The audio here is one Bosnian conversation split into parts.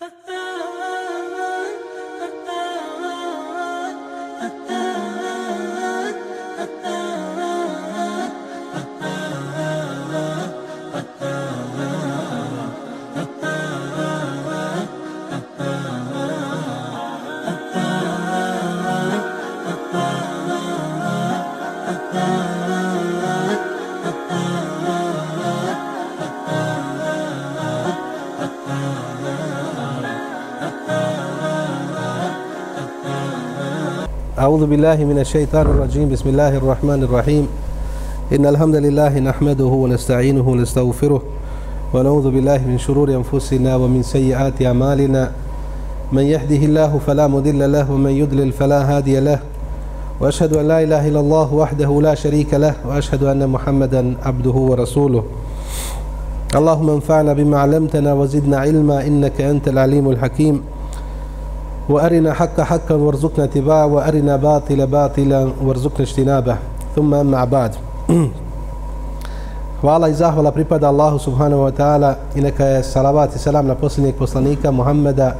Uh-huh. أعوذ بالله من الشيطان الرجيم. بسم الله الرحمن الرحيم. إن الحمد لله نحمده ونستعينه ونستغفره ونعوذ بالله من شرور أنفسنا ومن سيئات أعمالنا. من يهده الله فلا مضل له ومن يضلل فلا هادي له. وأشهد أن لا إله إلا الله وحده لا شريك له وأشهد أن محمدا عبده ورسوله. اللهم انفعنا بما علمتنا وزدنا علما إنك أنت العليم الحكيم. وأرنا حق حقا وارزقنا اتباعه وأرنا باطل باطلا وارزقنا اجتنابه ثم أما بعد Hvala i zahvala pripada Allahu subhanahu wa ta'ala i neka je salavat i salam na posljednjeg poslanika Muhammeda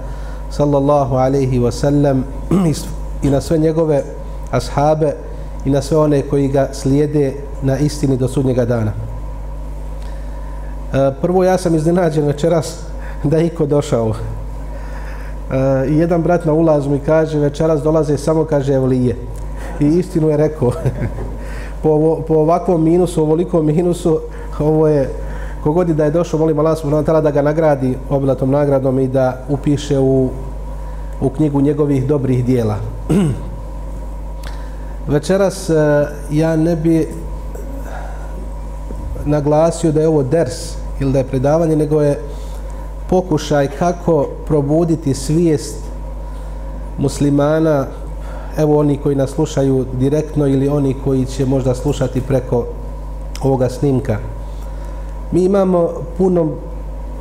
sallallahu alaihi wa sallam i na sve njegove ashabe i na sve one koji ga slijede na istini do sudnjega dana. E, prvo ja sam iznenađen večeras da je iko došao i jedan brat na ulazu mi kaže večeras dolaze samo kaže evlije i istinu je rekao. Po, po ovakvom minusu ovolikom minusu ovo je kogodi da je došao molim Allah subhanahu da ga nagradi obilatom nagradom i da upiše u, u knjigu njegovih dobrih dijela. Večeras e, ja ne bi naglasio da je ovo ders ili da je predavanje nego je pokušaj kako probuditi svijest muslimana, evo oni koji nas slušaju direktno ili oni koji će možda slušati preko ovoga snimka. Mi imamo puno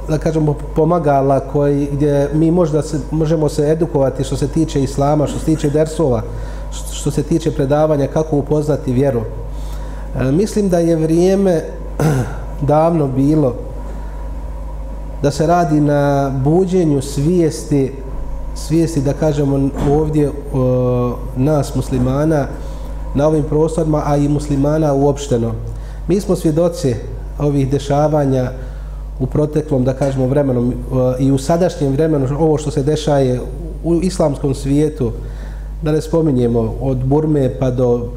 da kažemo pomagala koji gdje mi možda se, možemo se edukovati što se tiče islama, što se tiče dersova, što se tiče predavanja kako upoznati vjeru. E, mislim da je vrijeme davno bilo da se radi na buđenju svijesti svijesti da kažemo ovdje e, nas muslimana na ovim prostorima, a i muslimana uopšteno. Mi smo svjedoci ovih dešavanja u proteklom, da kažemo, vremenu e, i u sadašnjem vremenu, ovo što se dešaje u islamskom svijetu, da ne spominjemo, od Burme pa do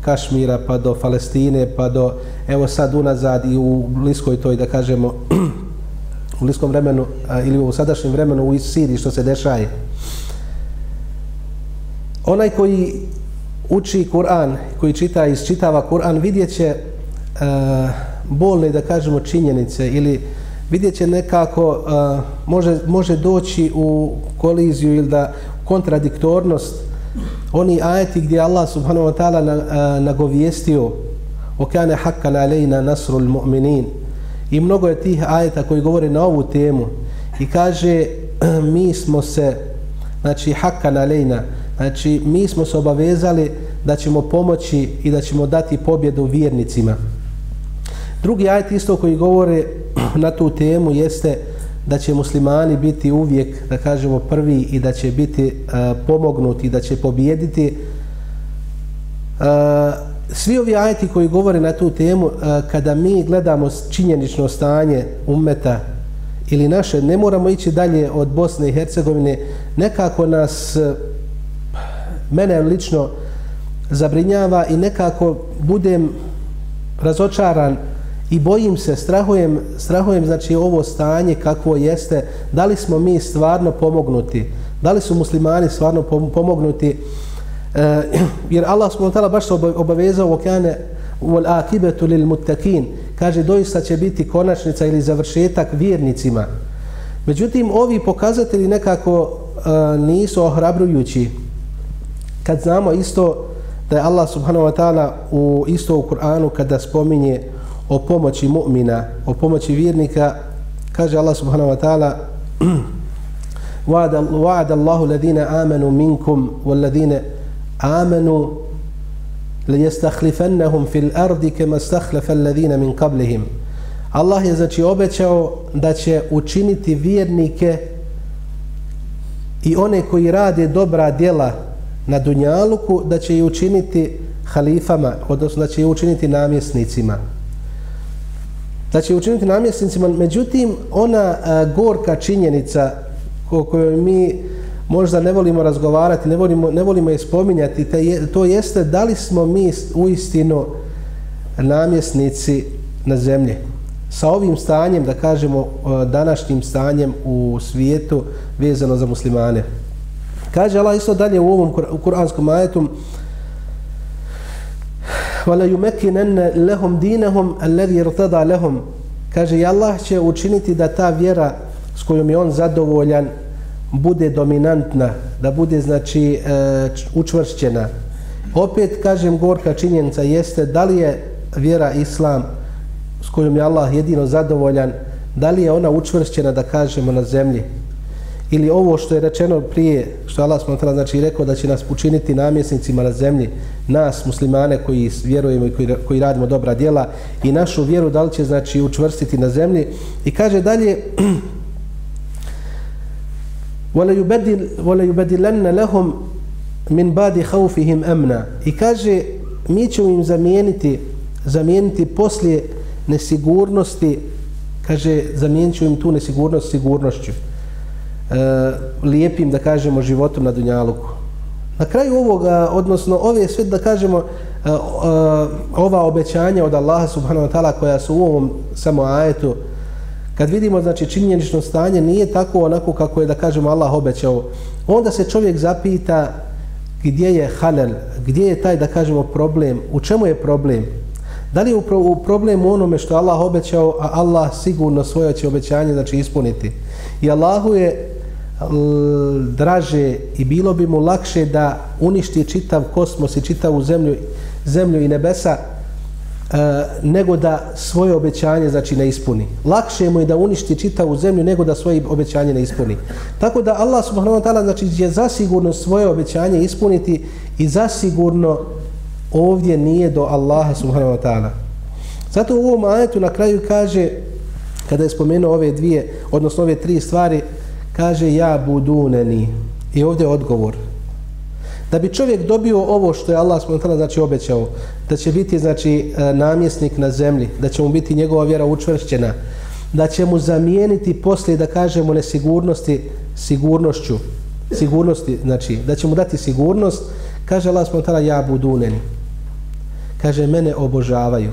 Kašmira, pa do Palestine, pa do, evo sad unazad i u bliskoj toj, da kažemo, u bliskom vremenu a, ili u sadašnjem vremenu u Siriji što se dešaje. Onaj koji uči Kur'an, koji čita i isčitava Kur'an, vidjet će e, bolne, da kažemo, činjenice ili vidjet će nekako, e, može, može doći u koliziju ili da kontradiktornost oni ajeti gdje Allah subhanahu wa ta'ala nagovijestio o kane hakkan alejna nasrul mu'minin I mnogo je tih ajeta koji govore na ovu temu i kaže mi smo se znači hakka na lejna znači mi smo se obavezali da ćemo pomoći i da ćemo dati pobjedu vjernicima. Drugi ajet isto koji govore na tu temu jeste da će muslimani biti uvijek, da kažemo, prvi i da će biti eh, uh, pomognuti, da će pobjediti. Uh, eh, svi ovi ajeti koji govore na tu temu, e, kada mi gledamo činjenično stanje umeta ili naše, ne moramo ići dalje od Bosne i Hercegovine, nekako nas, e, mene lično, zabrinjava i nekako budem razočaran i bojim se, strahujem, strahujem znači ovo stanje kakvo jeste, da li smo mi stvarno pomognuti, da li su muslimani stvarno pomognuti, Eh, jer Allah subhanahu wa ta'ala baš se obavezao okane wal akibatu lil muttaqin kaže doista će biti konačnica ili završetak vjernicima međutim ovi pokazatelji nekako uh, nisu ohrabrujući. Kad znamo isto da je Allah subhanahu wa ta'ala u isto u Kur'anu kada spominje o pomoći mu'mina o pomoći vjernika kaže Allah subhanahu wa ta'ala wa'ada Allahu ladina amanu minkum wal ladina amanu li yastakhlifannahum fil ardi kama stakhlafa alladhina min qablihim Allah je znači obećao da će učiniti vjernike i one koji rade dobra djela na Dunjaluku, da će ih učiniti halifama, odnosno da će ih učiniti namjesnicima. Da će ih učiniti namjesnicima, međutim, ona a, gorka činjenica o kojoj mi možda ne volimo razgovarati, ne volimo, ne volimo je spominjati, te je, to jeste da li smo mi u istinu namjesnici na zemlji. Sa ovim stanjem, da kažemo, današnjim stanjem u svijetu vezano za muslimane. Kaže Allah isto dalje u ovom kuranskom ajetu وَلَا يُمَكِنَنَّ لَهُمْ دِينَهُمْ الَّذِي رْتَدَى لَهُمْ Kaže, i Allah će učiniti da ta vjera s kojom je on zadovoljan bude dominantna, da bude znači e, učvršćena. Opet kažem gorka činjenica jeste da li je vjera islam s kojom je Allah jedino zadovoljan, da li je ona učvršćena da kažemo na zemlji ili ovo što je rečeno prije, što Allah smatra, znači rekao da će nas učiniti namjesnicima na zemlji, nas muslimane koji vjerujemo i koji, koji radimo dobra djela i našu vjeru da li će znači učvrstiti na zemlji i kaže dalje وَلَا يُبَدِلَنَّ لَهُمْ مِنْ بَادِ خَوْفِهِمْ أَمْنَا I kaže, mi ćemo im zamijeniti, zamijeniti poslije nesigurnosti, kaže, zamijenit ćemo im tu nesigurnost sigurnošću. E, lijepim, da kažemo, životom na Dunjaluku. Na kraju ovoga, odnosno ove sve, da kažemo, e, e, ova obećanja od Allaha subhanahu wa ta'ala koja su u ovom samo ajetu, Kad vidimo znači činjenično stanje nije tako onako kako je da kažemo Allah obećao, onda se čovjek zapita gdje je halal, gdje je taj da kažemo problem, u čemu je problem? Da li je upravo u problemu onome što Allah obećao, a Allah sigurno svoje će obećanje znači ispuniti. I Allahu je draže i bilo bi mu lakše da uništi čitav kosmos i čitavu zemlju, zemlju i nebesa E, nego da svoje obećanje znači ne ispuni. Lakše mu je da uništi čitavu zemlju nego da svoje obećanje ne ispuni. Tako da Allah subhanahu wa ta'ala znači će zasigurno svoje obećanje ispuniti i zasigurno ovdje nije do Allaha subhanahu wa ta'ala. Zato u ovom ajetu na kraju kaže kada je spomenuo ove dvije, odnosno ove tri stvari, kaže ja buduneni. I ovdje je odgovor. Da bi čovjek dobio ovo što je Allah s.w.t. znači obećao, da će biti znači e, namjesnik na zemlji, da će mu biti njegova vjera učvršćena, da će mu zamijeniti poslije da kažemo nesigurnosti sigurnošću, sigurnosti, znači da će mu dati sigurnost, kaže Allah s.w.t. ja buduneni. Kaže mene obožavaju.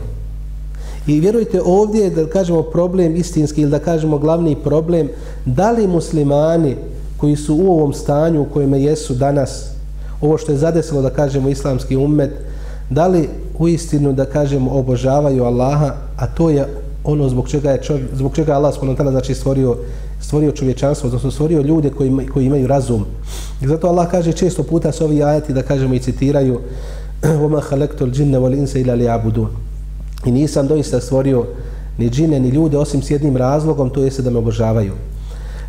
I vjerujte ovdje da kažemo problem istinski ili da kažemo glavni problem, da li muslimani koji su u ovom stanju u kojem jesu danas, ovo što je zadesilo da kažemo islamski ummet, da li u istinu da kažemo obožavaju Allaha, a to je ono zbog čega je čovjek, zbog čega Allah spontano znači stvorio stvorio čovječanstvo, odnosno stvorio ljude koji, ima, koji imaju razum. I zato Allah kaže često puta s ovi ajati da kažemo i citiraju وَمَا خَلَقْتُ الْجِنَّ وَالْإِنْسَ إِلَا لِيَعْبُدُونَ I nisam doista stvorio ni džine ni ljude osim s jednim razlogom, to jeste da me obožavaju.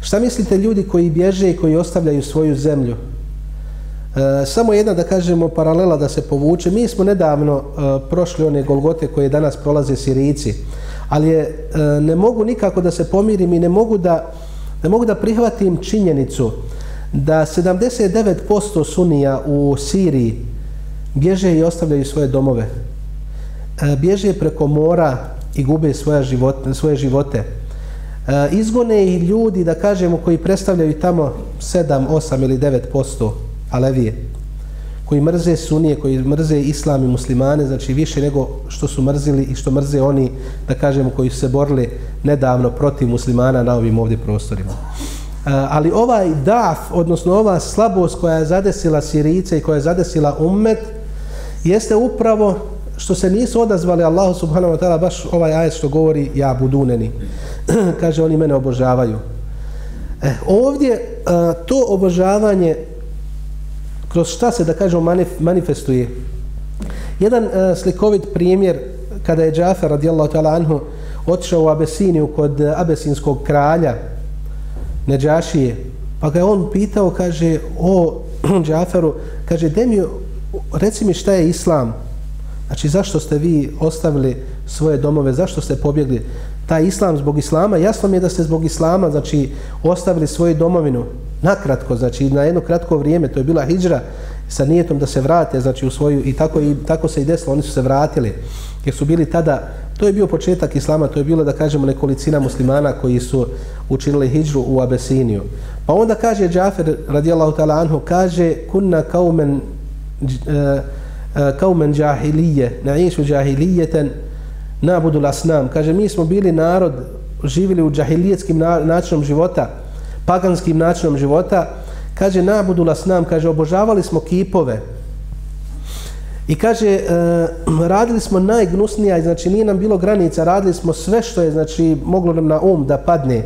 Šta mislite ljudi koji bježe i koji ostavljaju svoju zemlju, E, samo jedna da kažemo paralela da se povuče. Mi smo nedavno e, prošli one Golgote koje danas prolaze Sirici, ali je, e, ne mogu nikako da se pomirim i ne mogu da, ne mogu da prihvatim činjenicu da 79% sunija u Siriji bježe i ostavljaju svoje domove. E, bježe preko mora i gube svoje živote. Svoje živote. E, izgone i ljudi, da kažemo, koji predstavljaju tamo 7, 8 ili 9% Alevije, koji mrze sunije, koji mrze islam i muslimane, znači više nego što su mrzili i što mrze oni, da kažemo, koji su se borili nedavno protiv muslimana na ovim ovdje prostorima. E, ali ovaj daf, odnosno ova slabost koja je zadesila Sirice i koja je zadesila ummet, jeste upravo što se nisu odazvali Allahu subhanahu wa ta'ala baš ovaj ajet što govori ja buduneni. Kaže, oni mene obožavaju. E, ovdje e, to obožavanje kroz šta se, da kažemo, manif, manifestuje. Jedan uh, slikovit primjer, kada je Džafer, radijallahu ta'ala anhu, otišao u Abesiniju kod e, abesinskog kralja, Neđašije, pa ga je on pitao, kaže, o Džaferu, kaže, de mi, reci mi šta je Islam, znači zašto ste vi ostavili svoje domove, zašto ste pobjegli, taj islam zbog islama, jasno mi je da ste zbog islama, znači, ostavili svoju domovinu, nakratko, znači, na jedno kratko vrijeme, to je bila hijđra, sa nijetom da se vrate, znači, u svoju, i tako, i tako se i desilo, oni su se vratili, jer su bili tada, to je bio početak islama, to je bilo, da kažemo, nekolicina muslimana koji su učinili hijđru u Abesiniju. Pa onda kaže Džafer, radijallahu ta'ala anhu, kaže, kunna kaumen, uh, kaumen džahilije, na'išu džahilijeten, nabudu lasnam. Kaže, mi smo bili narod, živjeli u džahilijetskim načinom života, paganskim načinom života. Kaže, nabudu lasnam, kaže, obožavali smo kipove. I kaže, e, radili smo najgnusnija, znači nije nam bilo granica, radili smo sve što je, znači, moglo nam na um da padne.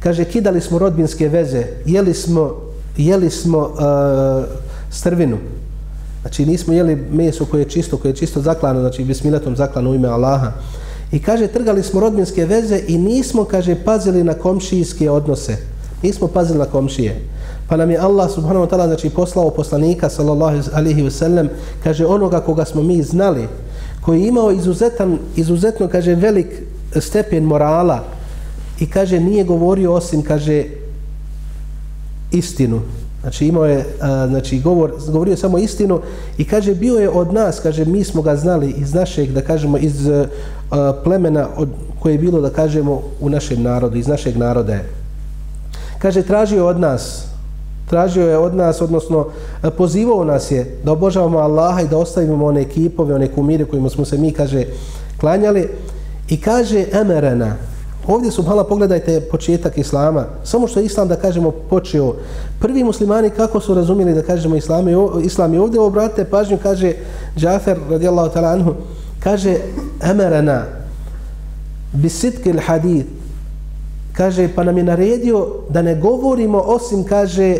Kaže, kidali smo rodbinske veze, jeli smo, jeli smo e, strvinu. Znači nismo jeli meso koje je čisto, koje je čisto zaklano, znači bismiletom zaklano u ime Allaha. I kaže, trgali smo rodbinske veze i nismo, kaže, pazili na komšijske odnose. Nismo pazili na komšije. Pa nam je Allah subhanahu wa ta'ala znači, poslao poslanika sallallahu alihi wasallam, kaže, onoga koga smo mi znali, koji je imao izuzetan, izuzetno, kaže, velik stepen morala i kaže, nije govorio osim, kaže, istinu. Znači imao je, a, znači govor, govorio samo istinu i kaže bio je od nas, kaže mi smo ga znali iz našeg, da kažemo, iz a, plemena od, koje je bilo, da kažemo, u našem narodu, iz našeg naroda je. Kaže, tražio od nas, tražio je od nas, odnosno pozivao nas je da obožavamo Allaha i da ostavimo one ekipove, one kumire kojima smo se mi, kaže, klanjali i kaže, emerena, Ovdje su hala pogledajte početak islama. Samo što je islam da kažemo počeo. Prvi muslimani kako su razumjeli da kažemo islam islam i ovdje obratite pažnju kaže Džafer radijallahu ta'ala anhu kaže emerana bisitki hadith kaže pa nam je naredio da ne govorimo osim kaže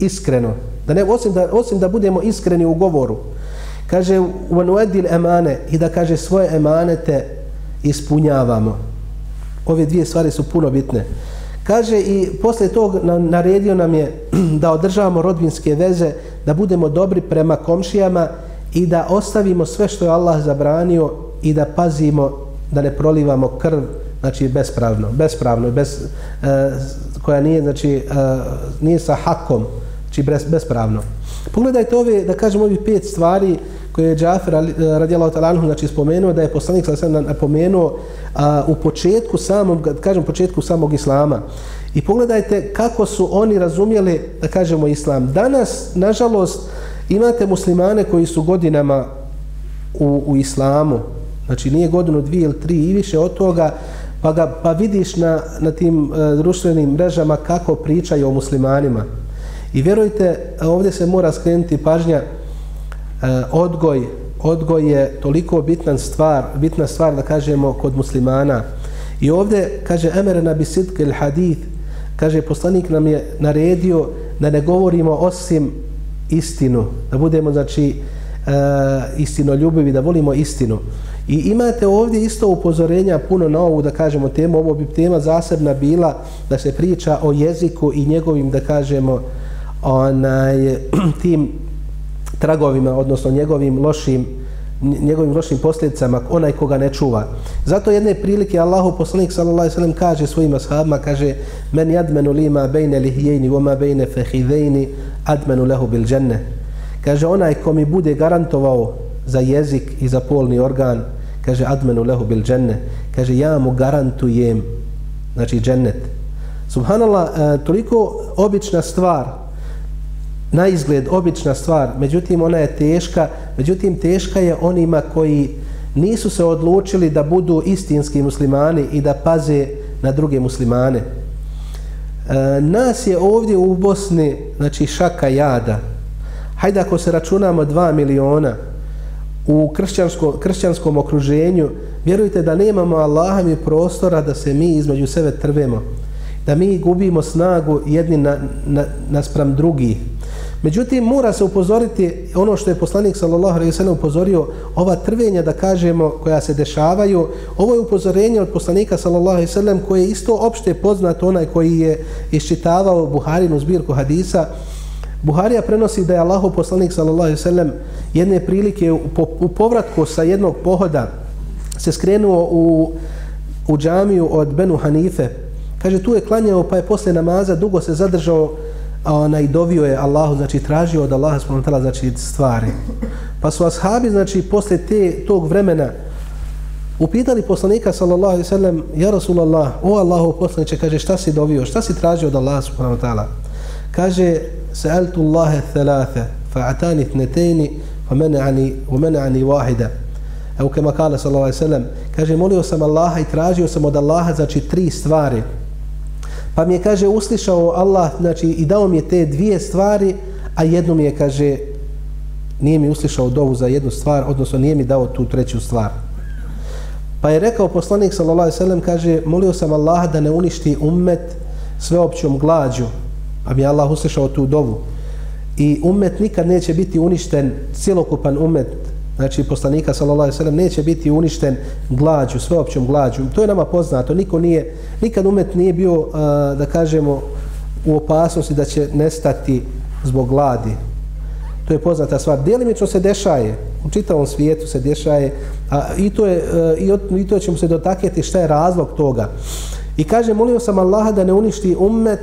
iskreno da ne osim da osim da budemo iskreni u govoru kaže u anuedil emane i da kaže svoje emanete ispunjavamo ove dvije stvari su puno bitne. Kaže i posle tog naredio nam je da održavamo rodbinske veze, da budemo dobri prema komšijama i da ostavimo sve što je Allah zabranio i da pazimo da ne prolivamo krv, znači bespravno, bespravno, bez, e, koja nije, znači, e, nije sa hakom, znači bez, bespravno. Pogledajte ove, da kažem, ovi pet stvari koje je Džafir eh, radijalahu ta'ala znači spomenuo da je poslanik sa sve napomenuo a, u početku samog, kažem početku samog islama. I pogledajte kako su oni razumjeli, da kažemo, islam. Danas, nažalost, imate muslimane koji su godinama u, u islamu, znači nije godinu, dvije ili tri i više od toga, pa, ga, pa vidiš na, na tim e, društvenim mrežama kako pričaju o muslimanima. I vjerujte, ovdje se mora skrenuti pažnja, E, odgoj odgoj je toliko bitna stvar bitna stvar da kažemo kod muslimana. I ovdje kaže emerena bi sidk il hadith kaže poslanik nam je naredio da ne govorimo osim istinu da budemo znači uh, istinoljubivi da volimo istinu. I imate ovdje isto upozorenja puno na ovu da kažemo temu. Ovo bi tema zasebna bila da se priča o jeziku i njegovim da kažemo onaj tim tragovima, odnosno njegovim lošim njegovim lošim posljedicama onaj koga ne čuva. Zato jedne prilike Allahu poslanik sallallahu alejhi ve sellem kaže svojim ashabima kaže men yadmanu lima bayna lihiyni wa ma bayna fakhidhaini admanu lahu bil janna. Kaže onaj ko mi bude garantovao za jezik i za polni organ kaže admanu lahu bil janna. Kaže ja mu garantujem znači džennet. Subhanallah, e, toliko obična stvar na izgled obična stvar, međutim ona je teška, međutim teška je onima koji nisu se odlučili da budu istinski muslimani i da paze na druge muslimane. E, nas je ovdje u Bosni, znači šaka jada. Hajde ako se računamo 2 miliona u kršćansko, kršćanskom okruženju, vjerujte da nemamo Allaha mi prostora da se mi između sebe trvemo. Da mi gubimo snagu jedni na, na, naspram drugih. Međutim, mora se upozoriti ono što je poslanik sallallahu alejhi ve sellem upozorio, ova trvenja da kažemo koja se dešavaju, ovo je upozorenje od poslanika sallallahu alejhi ve sellem koje je isto opšte poznato onaj koji je iščitavao Buharinu zbirku hadisa. Buharija prenosi da je Allahu poslanik sallallahu alejhi ve sellem jedne prilike u, po, u povratku sa jednog pohoda se skrenuo u u džamiju od Benu Hanife. Kaže, tu je klanjao, pa je posle namaza dugo se zadržao ona, i dovio je Allahu, znači tražio od Allaha spontala, znači stvari. Pa su ashabi, znači, posle te, tog vremena upitali poslanika, sallallahu alaihi sallam, ja Rasulallah, o Allahu poslaniče, kaže, šta si dovio, šta si tražio od Allaha spontala? Kaže, sa'altu Allahe thalatha, fa'atani tnetejni, fa mena'ani, wa mana'ani wahida. Evo kema kala sallallahu alaihi sallam, kaže, molio sam Allaha i tražio sam od Allaha, znači, tri stvari. Pa mi je, kaže, uslišao Allah, znači, i dao mi je te dvije stvari, a jednu mi je, kaže, nije mi uslišao dovu za jednu stvar, odnosno nije mi dao tu treću stvar. Pa je rekao poslanik, sallallahu alaihi sallam, kaže, molio sam Allaha da ne uništi ummet sveopćom glađu, pa mi je Allah uslišao tu dovu. I ummet nikad neće biti uništen, cijelokupan ummet, znači poslanika sallallahu alejhi ve sellem neće biti uništen glađu, sveopćom glađu. To je nama poznato. Niko nije nikad umet nije bio da kažemo u opasnosti da će nestati zbog gladi. To je poznata stvar. Djelimično se dešaje, u čitavom svijetu se dešaje, a i to, je, e, i, od, i to ćemo se dotakjeti šta je razlog toga. I kaže, molio sam Allaha da ne uništi ummet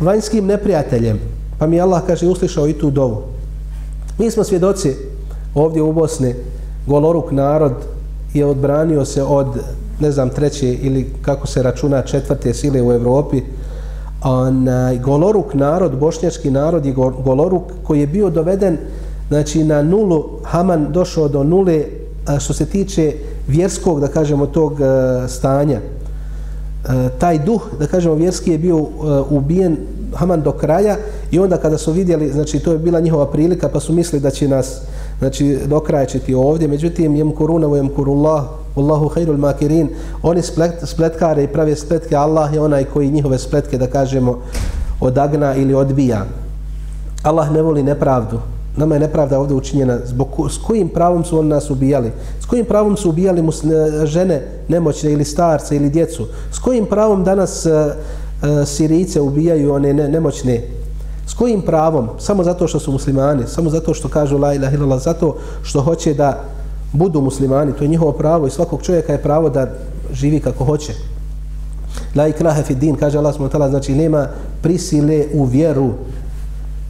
vanjskim neprijateljem. Pa mi Allah kaže, uslišao i tu dovu. Mi smo svjedoci ovdje u Bosni goloruk narod je odbranio se od ne znam treće ili kako se računa četvrte sile u Evropi onaj goloruk narod bošnjački narod je goloruk koji je bio doveden znači na nulu Haman došao do nule što se tiče vjerskog da kažemo tog e, stanja. E, taj duh da kažemo vjerski je bio e, ubijen Haman do kraja i onda kada su vidjeli znači to je bila njihova prilika pa su mislili da će nas znači dokrajčiti ovdje, međutim jem kuruna u jem kurullah, Allahu khairul makirin, oni splet, spletkare i prave spletke, Allah je onaj koji njihove spletke, da kažemo, odagna ili odbija. Allah ne voli nepravdu. Nama je nepravda ovdje učinjena. Zbog, s kojim pravom su oni nas ubijali? S kojim pravom su ubijali musne, žene nemoćne ili starce ili djecu? S kojim pravom danas uh, uh, Sirice ubijaju one ne, nemoćne S kojim pravom? Samo zato što su muslimani, samo zato što kažu la ilaha illallah, zato što hoće da budu muslimani, to je njihovo pravo i svakog čovjeka je pravo da živi kako hoće. La ikraha fi din, kaže Allah subhanahu znači nema prisile u vjeru.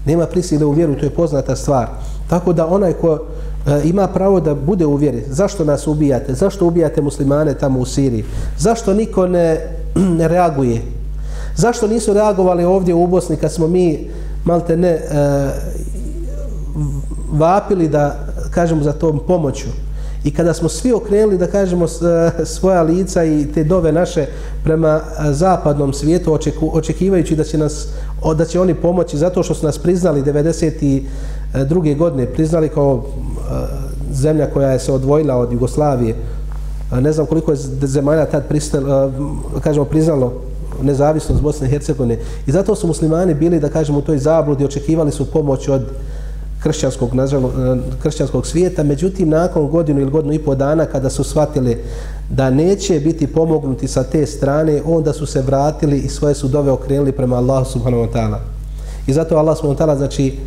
Nema prisile u vjeru, to je poznata stvar. Tako da onaj ko e, ima pravo da bude u vjeri, zašto nas ubijate? Zašto ubijate muslimane tamo u Siriji? Zašto niko ne, ne reaguje? Zašto nisu reagovali ovdje u Bosni kad smo mi malte ne e, vapili da kažemo za tom pomoću i kada smo svi okrenuli da kažemo e, svoja lica i te dove naše prema e, zapadnom svijetu očeku, očekivajući da će nas da će oni pomoći zato što su nas priznali 92. godine priznali kao e, zemlja koja je se odvojila od Jugoslavije ne znam koliko je zemalja tad pristalo, kažemo priznalo nezavisnost Bosne i Hercegovine. I zato su muslimani bili, da kažem, u toj zabludi, očekivali su pomoć od kršćanskog, nažalo, eh, kršćanskog svijeta. Međutim, nakon godinu ili godinu i po dana, kada su shvatili da neće biti pomognuti sa te strane, onda su se vratili i svoje su dove okrenuli prema Allahu subhanahu wa ta'ala. I zato Allah subhanahu wa ta'ala, znači,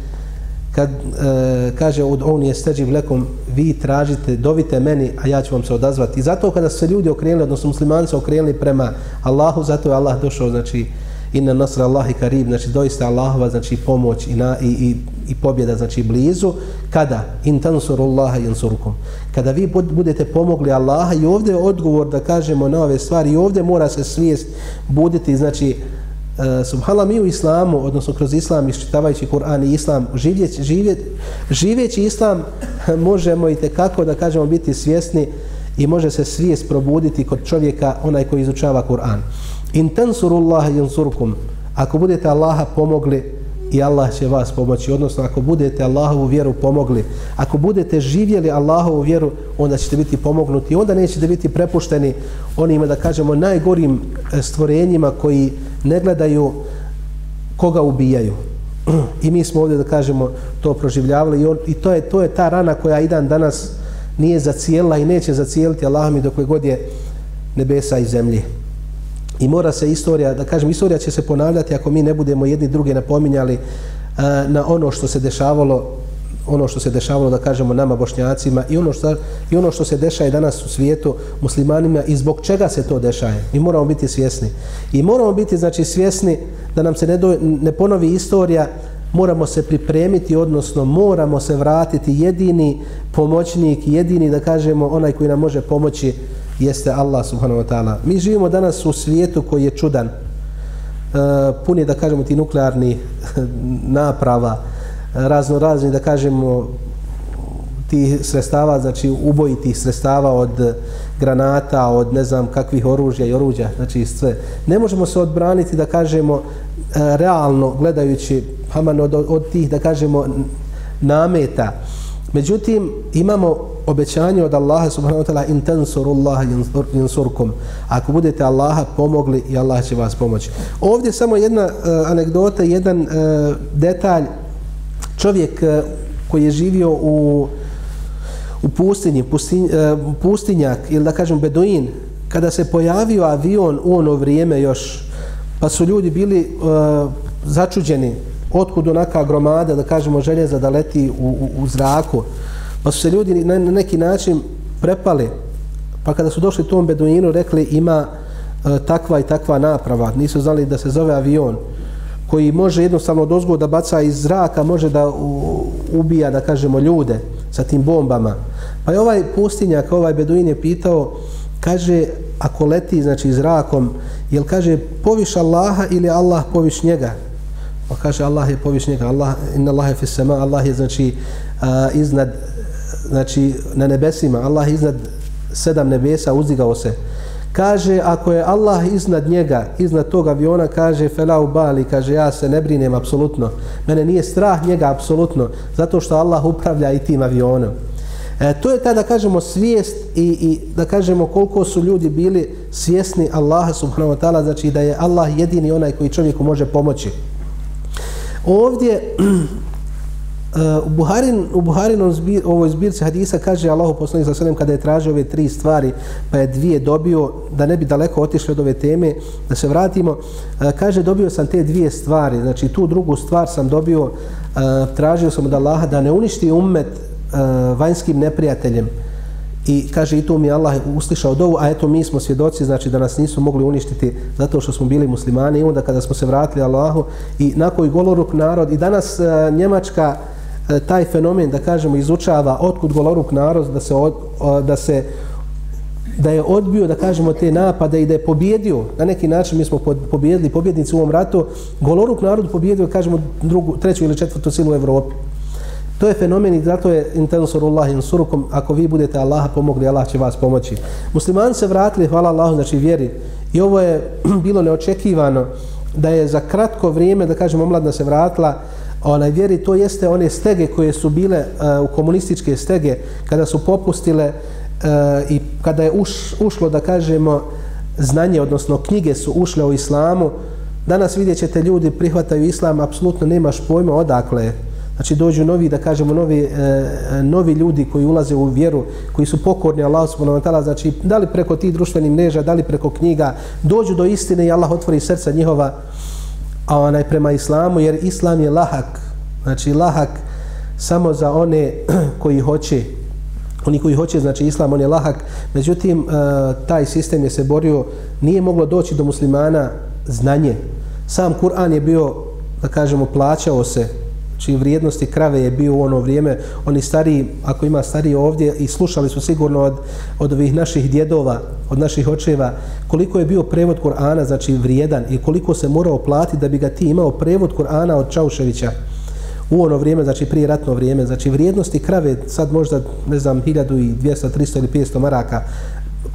kad e, kaže od on je steđiv lekom vi tražite, dovite meni a ja ću vam se odazvati. I zato kada su se ljudi okrenuli, odnosno muslimani se okrenuli prema Allahu, zato je Allah došao znači inna nasra Allahi karib znači doista Allahova znači pomoć i, na, i, i, i pobjeda znači blizu. Kada? In tansuru Allaha yansurukum. Kada vi budete pomogli Allaha i ovdje je odgovor da kažemo na ove stvari i ovdje mora se svijest buditi znači Eh, uh, subhala mi u islamu, odnosno kroz islam iščitavajući Kur'an i islam, živjeći, živjet, živjeći islam možemo i kako da kažemo biti svjesni i može se svijest probuditi kod čovjeka onaj koji izučava Kur'an. In tansurullaha yansurkum. Ako budete Allaha pomogli, i Allah će vas pomoći. Odnosno, ako budete Allahovu vjeru pomogli, ako budete živjeli Allahovu vjeru, onda ćete biti pomognuti. Onda nećete biti prepušteni onima, da kažemo, najgorim eh, stvorenjima koji ne gledaju koga ubijaju. I mi smo ovdje, da kažemo, to proživljavali i, on, i to, je, to je ta rana koja i dan danas nije zacijela i neće zacijeliti Allah mi dok god je nebesa i zemlje. I mora se istorija, da kažem, istorija će se ponavljati ako mi ne budemo jedni druge napominjali uh, na ono što se dešavalo ono što se dešavalo da kažemo nama bošnjacima i ono što i ono što se dešaje danas u svijetu muslimanima i zbog čega se to dešaje mi moramo biti svjesni. I moramo biti znači svjesni da nam se ne, do, ne ponovi istorija moramo se pripremiti odnosno moramo se vratiti. Jedini pomoćnik jedini da kažemo onaj koji nam može pomoći jeste Allah subhanahu wa ta'ala. Mi živimo danas u svijetu koji je čudan. E, uh, pun je da kažemo ti nuklearni naprava razno razni da kažemo tih sredstava znači ubojitih sredstava od granata od ne znam kakvih oružja i oruđa znači sve. Ne možemo se odbraniti da kažemo e, realno gledajući haman od, od tih da kažemo nameta. Međutim imamo obećanje od Allaha subhanahu wa ta'ala in tansurullaha yansurkum. Ako budete Allaha pomogli i Allah će vas pomoći. Ovdje samo jedna uh, anegdota jedan uh, detalj čovjek eh, koji je živio u u pustinji, pustinj, eh, pustinjak ili da kažem beduin, kada se pojavio avion u ono vrijeme još, pa su ljudi bili uh, začuđeni, otkud onaka gromada, da kažemo željeza da leti u, u, u zraku, pa su se ljudi na, na neki način prepali, pa kada su došli tom beduinu, rekli ima e, takva i takva naprava, nisu znali da se zove avion, koji može jednostavno dozgo da baca iz zraka, može da ubija, da kažemo, ljude sa tim bombama. Pa je ovaj pustinjak, ovaj beduin je pitao, kaže, ako leti, znači, zrakom, jel kaže, poviš Allaha ili Allah poviš njega? Pa kaže, Allah je poviš njega, Allah, inna Allah je fissema, Allah je, znači, a, iznad, znači, na nebesima, Allah je iznad sedam nebesa, uzdigao se kaže ako je Allah iznad njega, iznad tog aviona, kaže felau bali, kaže ja se ne brinem apsolutno. Mene nije strah njega apsolutno, zato što Allah upravlja i tim avionom. E, to je ta da kažemo svijest i, i da kažemo koliko su ljudi bili svjesni Allaha subhanahu wa ta'ala, znači da je Allah jedini onaj koji čovjeku može pomoći. Ovdje Eh, u Buharin u Buharinom zbir, ovoj zbirci hadisa kaže Allahu poslanik sallallahu alejhi kada je tražio ove tri stvari pa je dvije dobio da ne bi daleko otišli od ove teme da se vratimo. Eh, kaže dobio sam te dvije stvari znači tu drugu stvar sam dobio eh, tražio sam od Allaha da ne uništi ummet vanjskim neprijateljem. I kaže i to mi Allah uslišao dovu a eto mi smo svjedoci znači da nas nisu mogli uništiti zato što smo bili muslimani. I onda kada smo se vratili Allahu i nakon goloruk narod i danas Njemačka E, taj fenomen da kažemo izučava otkud goloruk narod da se od, da se da je odbio da kažemo te napade i da je pobjedio. Na neki način mi smo pobjedili pobjednici u ovom ratu. Goloruk narod pobjedio kažemo drugu treću ili četvrtu silu u Evropi. To je fenomen i zato je intensorullah insurukom ako vi budete Allaha pomogli Allah će vas pomoći. Muslimani se vratili hvala Allahu znači vjeri. I ovo je bilo neočekivano da je za kratko vrijeme da kažemo omladna se vratila onaj vjeri, to jeste one stege koje su bile uh, u komunističke stege, kada su popustile uh, i kada je uš, ušlo, da kažemo, znanje, odnosno knjige su ušle u islamu, danas vidjet ćete ljudi prihvataju islam, apsolutno nemaš pojma odakle Znači dođu novi, da kažemo, novi, e, novi ljudi koji ulaze u vjeru, koji su pokorni Allah subhanahu wa ta'ala, znači da li preko tih društvenih mreža, da li preko knjiga, dođu do istine i Allah otvori srca njihova, a onaj prema islamu, jer islam je lahak, znači lahak samo za one koji hoće, oni koji hoće, znači islam, on je lahak, međutim, e, taj sistem je se borio, nije moglo doći do muslimana znanje. Sam Kur'an je bio, da kažemo, plaćao se čiji vrijednosti krave je bio u ono vrijeme, oni stari, ako ima stari ovdje, i slušali su sigurno od, od ovih naših djedova, od naših očeva, koliko je bio prevod Kur'ana, znači vrijedan, i koliko se morao platiti da bi ga ti imao prevod Kur'ana od Čauševića u ono vrijeme, znači prije ratno vrijeme, znači vrijednosti krave, sad možda, ne znam, 1200, 300 ili 500 maraka,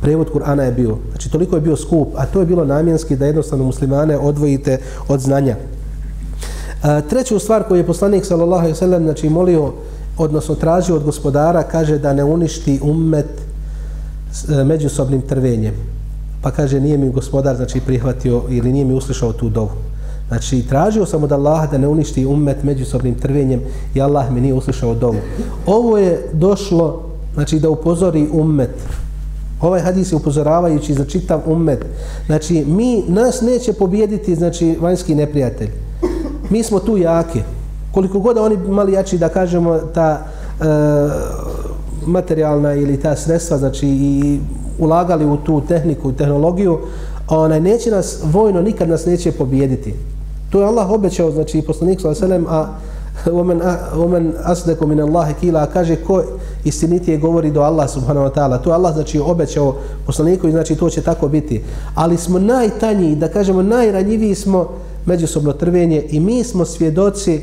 prevod Kur'ana je bio. Znači, toliko je bio skup, a to je bilo namjenski da jednostavno muslimane odvojite od znanja. A, treću stvar koju je poslanik sallallahu alejhi ve sellem znači molio odnosno tražio od gospodara kaže da ne uništi ummet e, međusobnim trvenjem. Pa kaže nije mi gospodar znači prihvatio ili nije mi uslišao tu dovu. Znači tražio sam od Allaha da ne uništi ummet međusobnim trvenjem i Allah mi nije uslišao dovu. Ovo je došlo znači da upozori ummet Ovaj hadis je upozoravajući za čitav ummet. Znači, mi, nas neće pobijediti, znači, vanjski neprijatelj mi smo tu jaki. koliko god oni mali jači da kažemo ta e, materijalna ili ta sredstva znači i ulagali u tu tehniku i tehnologiju onaj neće nas vojno nikad nas neće pobijediti. To je Allah obećao znači i poslanik sallallahu alejhi ve sellem a omen omen asdeku min Allahi kila kaže ko istinitije govori do Allah subhanahu wa ta'ala. To je Allah znači obećao poslaniku i znači to će tako biti. Ali smo najtanji da kažemo najranjiviji smo međusobno trvenje i mi smo svjedoci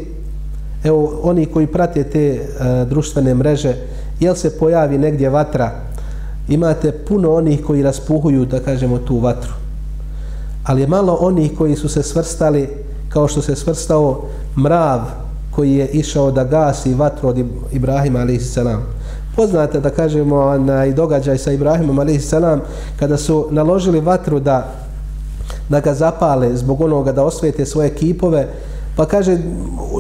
evo oni koji prate te e, društvene mreže jel se pojavi negdje vatra imate puno onih koji raspuhuju da kažemo tu vatru ali je malo onih koji su se svrstali kao što se svrstao mrav koji je išao da gasi vatru od Ibrahima a.s. Poznate da kažemo na i događaj sa Ibrahimom a.s. kada su naložili vatru da da ga zapale zbog onoga da osvete svoje kipove. Pa kaže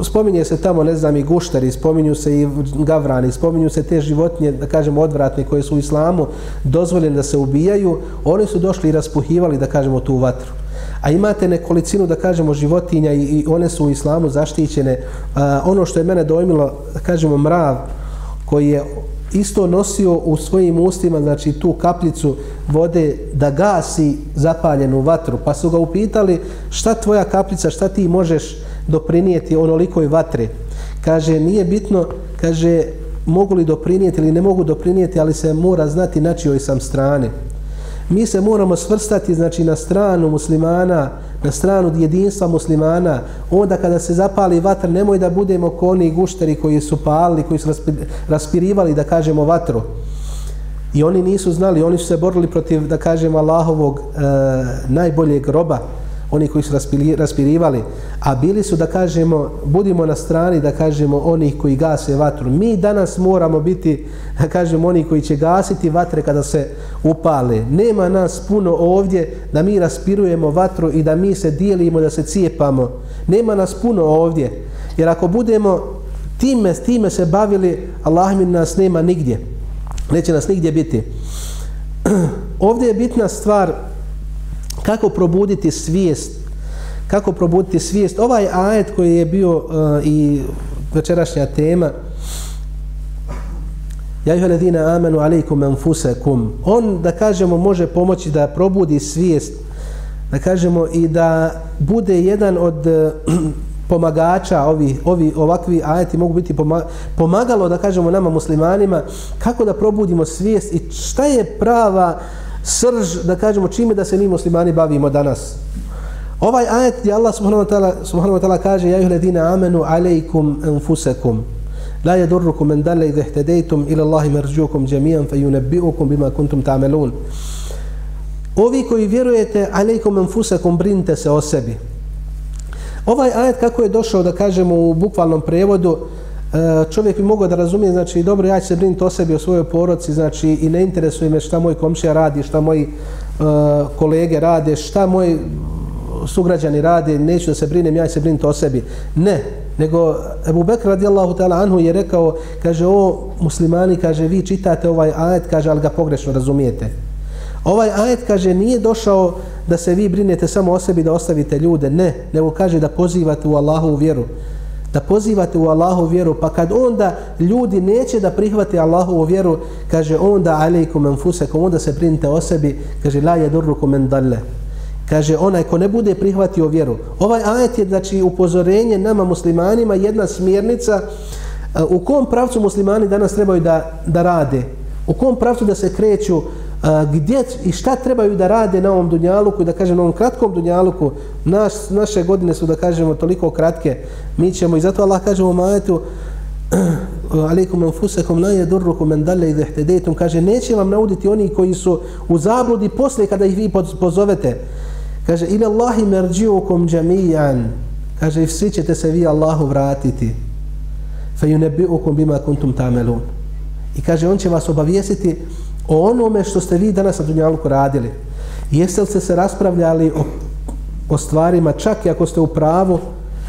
spominje se tamo ne znam i guštari spominju se i gavrani spominju se te životinje da kažemo odvratne koje su u islamu dozvoljene da se ubijaju. Oni su došli i raspuhivali da kažemo tu vatru. A imate nekolicinu da kažemo životinja i, i one su u islamu zaštićene. A, ono što je mene dojmilo da kažemo mrav koji je isto nosio u svojim ustima znači tu kapljicu vode da gasi zapaljenu vatru. Pa su ga upitali šta tvoja kapljica šta ti možeš doprinijeti onolikoj vatre kaže nije bitno. Kaže mogu li doprinijeti ili ne mogu doprinijeti ali se mora znati na čijoj sam strane mi se moramo svrstati znači na stranu muslimana na stranu jedinstva muslimana. Onda kada se zapali vatr nemoj da budemo oni gušteri koji su palili koji su raspirivali da kažemo vatru. I oni nisu znali oni su se borili protiv da kažemo Allahovog e, najboljeg roba oni koji su raspirivali, a bili su da kažemo, budimo na strani da kažemo onih koji gase vatru. Mi danas moramo biti, da kažemo, oni koji će gasiti vatre kada se upale. Nema nas puno ovdje da mi raspirujemo vatru i da mi se dijelimo, da se cijepamo. Nema nas puno ovdje. Jer ako budemo time, time se bavili, Allah mi nas nema nigdje. Neće nas nigdje biti. Ovdje je bitna stvar kako probuditi svijest kako probuditi svijest ovaj ajet koji je bio uh, i večerašnja tema Ja ih ledina amenu alejkum anfusakum. On da kažemo može pomoći da probudi svijest da kažemo i da bude jedan od eh, pomagača ovi, ovi ovakvi ajeti mogu biti pomagalo da kažemo nama muslimanima kako da probudimo svijest i šta je prava uh, srž, da kažemo čime da se mi muslimani bavimo danas. Ovaj ajet gdje Allah subhanahu wa ta'ala subhanahu wa ta'ala kaže ja ladina amanu alejkum anfusakum la yadurrukum man dalla idha ihtadaytum ila Allahi marjukum jami'an fayunabbi'ukum bima kuntum ta'malun. Ovi koji vjerujete alejkum anfusakum brinte se o sebi. Ovaj ajet kako je došao da kažemo u bukvalnom prevodu E, čovjek bi mogao da razumije, znači, dobro, ja ću se brinuti o sebi, o svojoj poroci, znači, i ne interesuje me šta moj komšija radi, šta moji uh, kolege rade, šta moji sugrađani rade, neću da se brinem, ja ću se brinuti o sebi. Ne, nego Ebu Bekr radijallahu ta'ala anhu je rekao, kaže, o muslimani, kaže, vi čitate ovaj ajet, kaže, ali ga pogrešno razumijete. Ovaj ajet, kaže, nije došao da se vi brinete samo o sebi, da ostavite ljude, ne, nego kaže da pozivate u Allahu u vjeru da pozivate u Allahu vjeru, pa kad onda ljudi neće da prihvate Allahu vjeru, kaže onda alejkum enfusekum, onda se brinite o sebi, kaže la yadurrukum men dalle. Kaže onaj ko ne bude prihvatio vjeru. Ovaj ajet je znači upozorenje nama muslimanima, jedna smjernica e, u kom pravcu muslimani danas trebaju da, da rade, u kom pravcu da se kreću, gdje i šta trebaju da rade na ovom dunjaluku da kažem na ovom kratkom dunjaluku? Naš, naše godine su da kažemo toliko kratke. Mi ćemo i zato Allah kaže u majetu alaikum anfusakum la yadurrukum man dalla idha ihtadaytum. Kaže neće vam nauditi oni koji su u zabludi posle kada ih vi pozovete. Kaže ila Allahi marji'ukum jami'an. Kaže i svi ćete se vi Allahu vratiti. Fa yunabbi'ukum bima kuntum ta'malun. I kaže on će vas obavijestiti o onome što ste vi danas na Dunjaluku radili. Jeste li ste se raspravljali o, o stvarima čak i ako ste u pravu,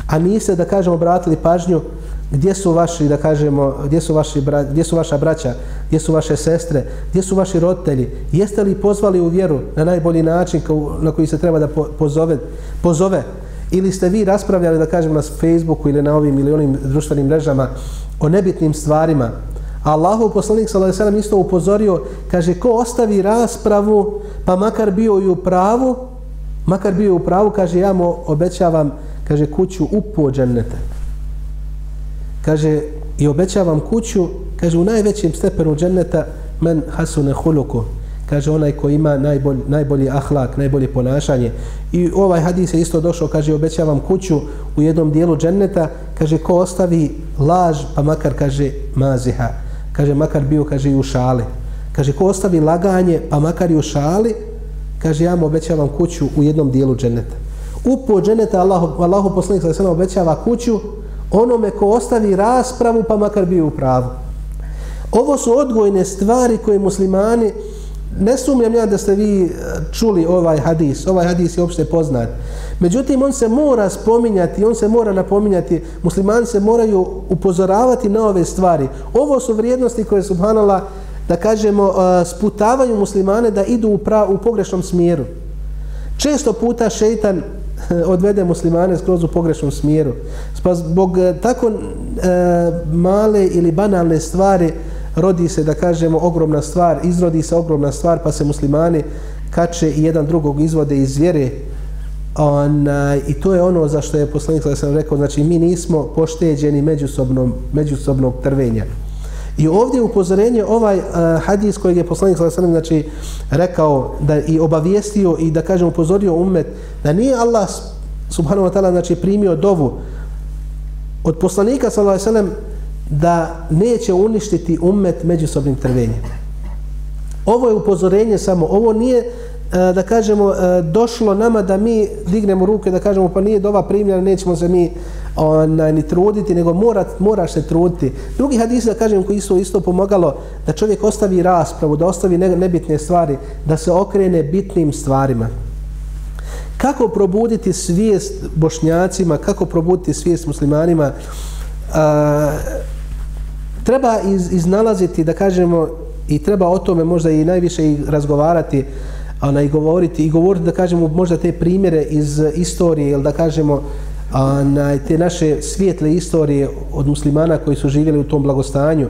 a niste da kažemo obratili pažnju gdje su vaši da kažemo gdje su vaši bra, gdje su vaša braća, gdje su vaše sestre, gdje su vaši roditelji? Jeste li pozvali u vjeru na najbolji način na koji se treba da pozove, pozove ili ste vi raspravljali, da kažem, na Facebooku ili na ovim ili onim društvenim mrežama o nebitnim stvarima, Allahov poslanik sallallahu alejhi ve isto upozorio, kaže ko ostavi raspravu, pa makar bio i u pravu, makar bio u pravu, kaže ja mu obećavam, kaže kuću u podžennete. Kaže i obećavam kuću, kaže u najvećem stepenu dženneta men hasune huluku, kaže onaj ko ima najbolji, najbolji ahlak, najbolje ponašanje. I ovaj hadis je isto došao, kaže obećavam kuću u jednom dijelu dženneta, kaže ko ostavi laž, pa makar kaže maziha, kaže makar bio kaže i u šali. Kaže ko ostavi laganje, pa makar i u šali, kaže ja mu obećavam kuću u jednom dijelu dženeta. U po dženeta Allahu, Allahu poslanik sa sve obećava kuću onome ko ostavi raspravu, pa makar bio u pravu. Ovo su odgojne stvari koje muslimani ne sumnjam ja da ste vi e, čuli ovaj hadis, ovaj hadis je opšte poznat. Međutim, on se mora spominjati, on se mora napominjati, muslimani se moraju upozoravati na ove stvari. Ovo su vrijednosti koje, subhanala, da kažemo, e, sputavaju muslimane da idu u, pra, u pogrešnom smjeru. Često puta šeitan e, odvede muslimane skroz u pogrešnom smjeru. Pa zbog tako e, male ili banalne stvari, rodi se, da kažemo, ogromna stvar, izrodi se ogromna stvar, pa se muslimani kače i jedan drugog izvode iz vjere. Onaj, I to je ono za što je poslanik, da sam rekao, znači mi nismo pošteđeni međusobnom, međusobnog trvenja. I ovdje upozorenje ovaj uh, hadis kojeg je poslanik sallallahu alejhi znači rekao da i obavijestio i da kažem upozorio ummet da nije Allah subhanahu wa taala znači primio dovu od poslanika sallallahu alejhi da neće uništiti ummet međusobnim trvenjem. Ovo je upozorenje samo, ovo nije e, da kažemo e, došlo nama da mi dignemo ruke da kažemo pa nije dova primljena nećemo se mi onaj, ni truditi nego mora, moraš se truditi. Drugi hadis da kažem koji su isto pomagalo da čovjek ostavi raspravu da ostavi nebitne stvari da se okrene bitnim stvarima. Kako probuditi svijest bošnjacima kako probuditi svijest muslimanima? A, treba iz, iznalaziti, da kažemo, i treba o tome možda i najviše i razgovarati, ona, i govoriti, i govoriti, da kažemo, možda te primjere iz istorije, ili da kažemo, ona, te naše svijetle istorije od muslimana koji su živjeli u tom blagostanju.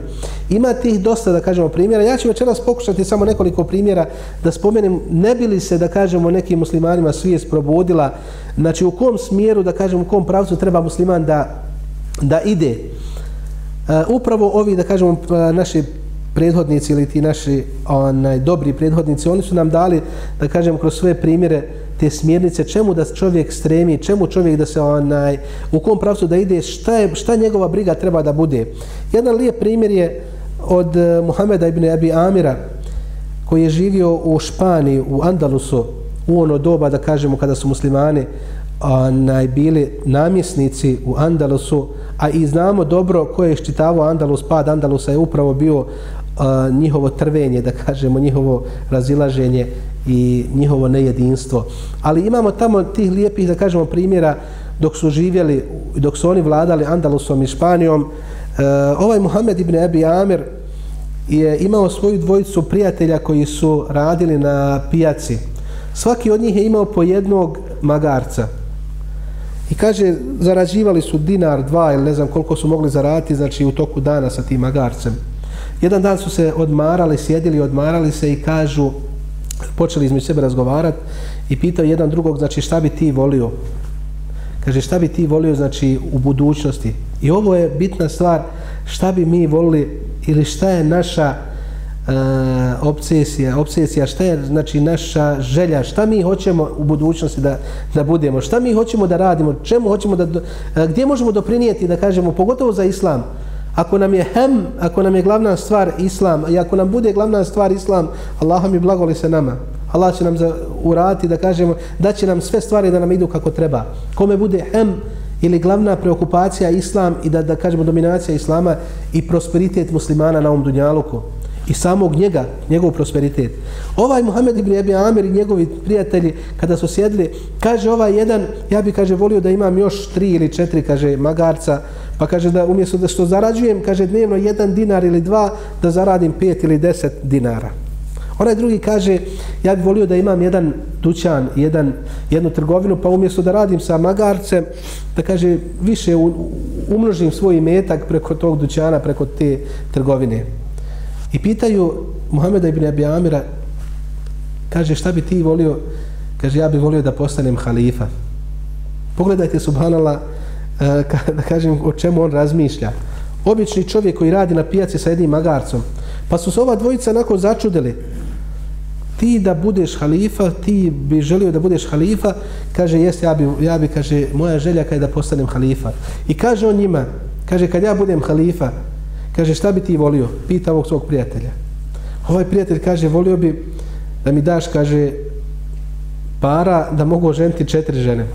Ima tih dosta, da kažemo, primjera. Ja ću večeras pokušati samo nekoliko primjera da spomenem, ne bi li se, da kažemo, nekim muslimanima svijest probudila, znači u kom smjeru, da kažemo, u kom pravcu treba musliman da, da ide. Eh, upravo ovi, da kažemo, eh, naši prethodnici ili ti naši onaj, dobri prethodnici, oni su nam dali, da kažem, kroz svoje primjere te smjernice, čemu da čovjek stremi, čemu čovjek da se onaj, u kom pravcu da ide, šta, je, šta njegova briga treba da bude. Jedan lijep primjer je od eh, Muhameda ibn Abi Amira, koji je živio u Španiji, u Andalusu, u ono doba, da kažemo, kada su muslimani onaj, bili namjesnici u Andalusu, a i znamo dobro ko je iščitavao Andalus, pad Andalusa je upravo bio a, njihovo trvenje, da kažemo, njihovo razilaženje i njihovo nejedinstvo. Ali imamo tamo tih lijepih, da kažemo, primjera dok su živjeli, dok su oni vladali Andalusom i Španijom. E, ovaj Muhammed ibn Abi Amir je imao svoju dvojicu prijatelja koji su radili na pijaci. Svaki od njih je imao po jednog magarca. I kaže, zarađivali su dinar, dva ili ne znam koliko su mogli zaraditi, znači u toku dana sa tim magarcem. Jedan dan su se odmarali, sjedili, odmarali se i kažu, počeli između sebe razgovarati i pitao jedan drugog, znači šta bi ti volio? Kaže, šta bi ti volio, znači, u budućnosti? I ovo je bitna stvar, šta bi mi volili ili šta je naša uh, obsesija, obsesija, šta je znači naša želja, šta mi hoćemo u budućnosti da, da budemo, šta mi hoćemo da radimo, čemu hoćemo da, eh, gdje možemo doprinijeti da kažemo, pogotovo za islam, ako nam je hem, ako nam je glavna stvar islam, i ako nam bude glavna stvar islam, Allah mi blagoli se nama. Allah će nam za, urati da kažemo, da će nam sve stvari da nam idu kako treba. Kome bude hem ili glavna preokupacija islam i da, da kažemo dominacija islama i prosperitet muslimana na ovom dunjaluku i samog njega, njegov prosperitet. Ovaj Muhammed ibn Abi Amir i njegovi prijatelji, kada su sjedli, kaže ovaj jedan, ja bi kaže volio da imam još tri ili četiri, kaže magarca, pa kaže da umjesto da što zarađujem, kaže dnevno jedan dinar ili dva, da zaradim pet ili deset dinara. Onaj drugi kaže, ja bih volio da imam jedan dućan, jedan, jednu trgovinu, pa umjesto da radim sa magarcem, da kaže, više umnožim svoj metak preko tog dućana, preko te trgovine. I pitaju Muhameda ibn Abi Amira, kaže, šta bi ti volio? Kaže, ja bi volio da postanem halifa. Pogledajte, subhanala, eh, da kažem o čemu on razmišlja. Obični čovjek koji radi na pijaci sa jednim magarcom, pa su se ova dvojica nakon začudili, ti da budeš halifa, ti bi želio da budeš halifa, kaže, jeste, ja bi, ja bi, kaže, moja želja je da postanem halifa. I kaže on njima, kaže, kad ja budem halifa, kaže, šta bi ti volio? Pita ovog svog prijatelja. Ovaj prijatelj kaže, volio bi da mi daš, kaže, para da mogu oženiti četiri žene.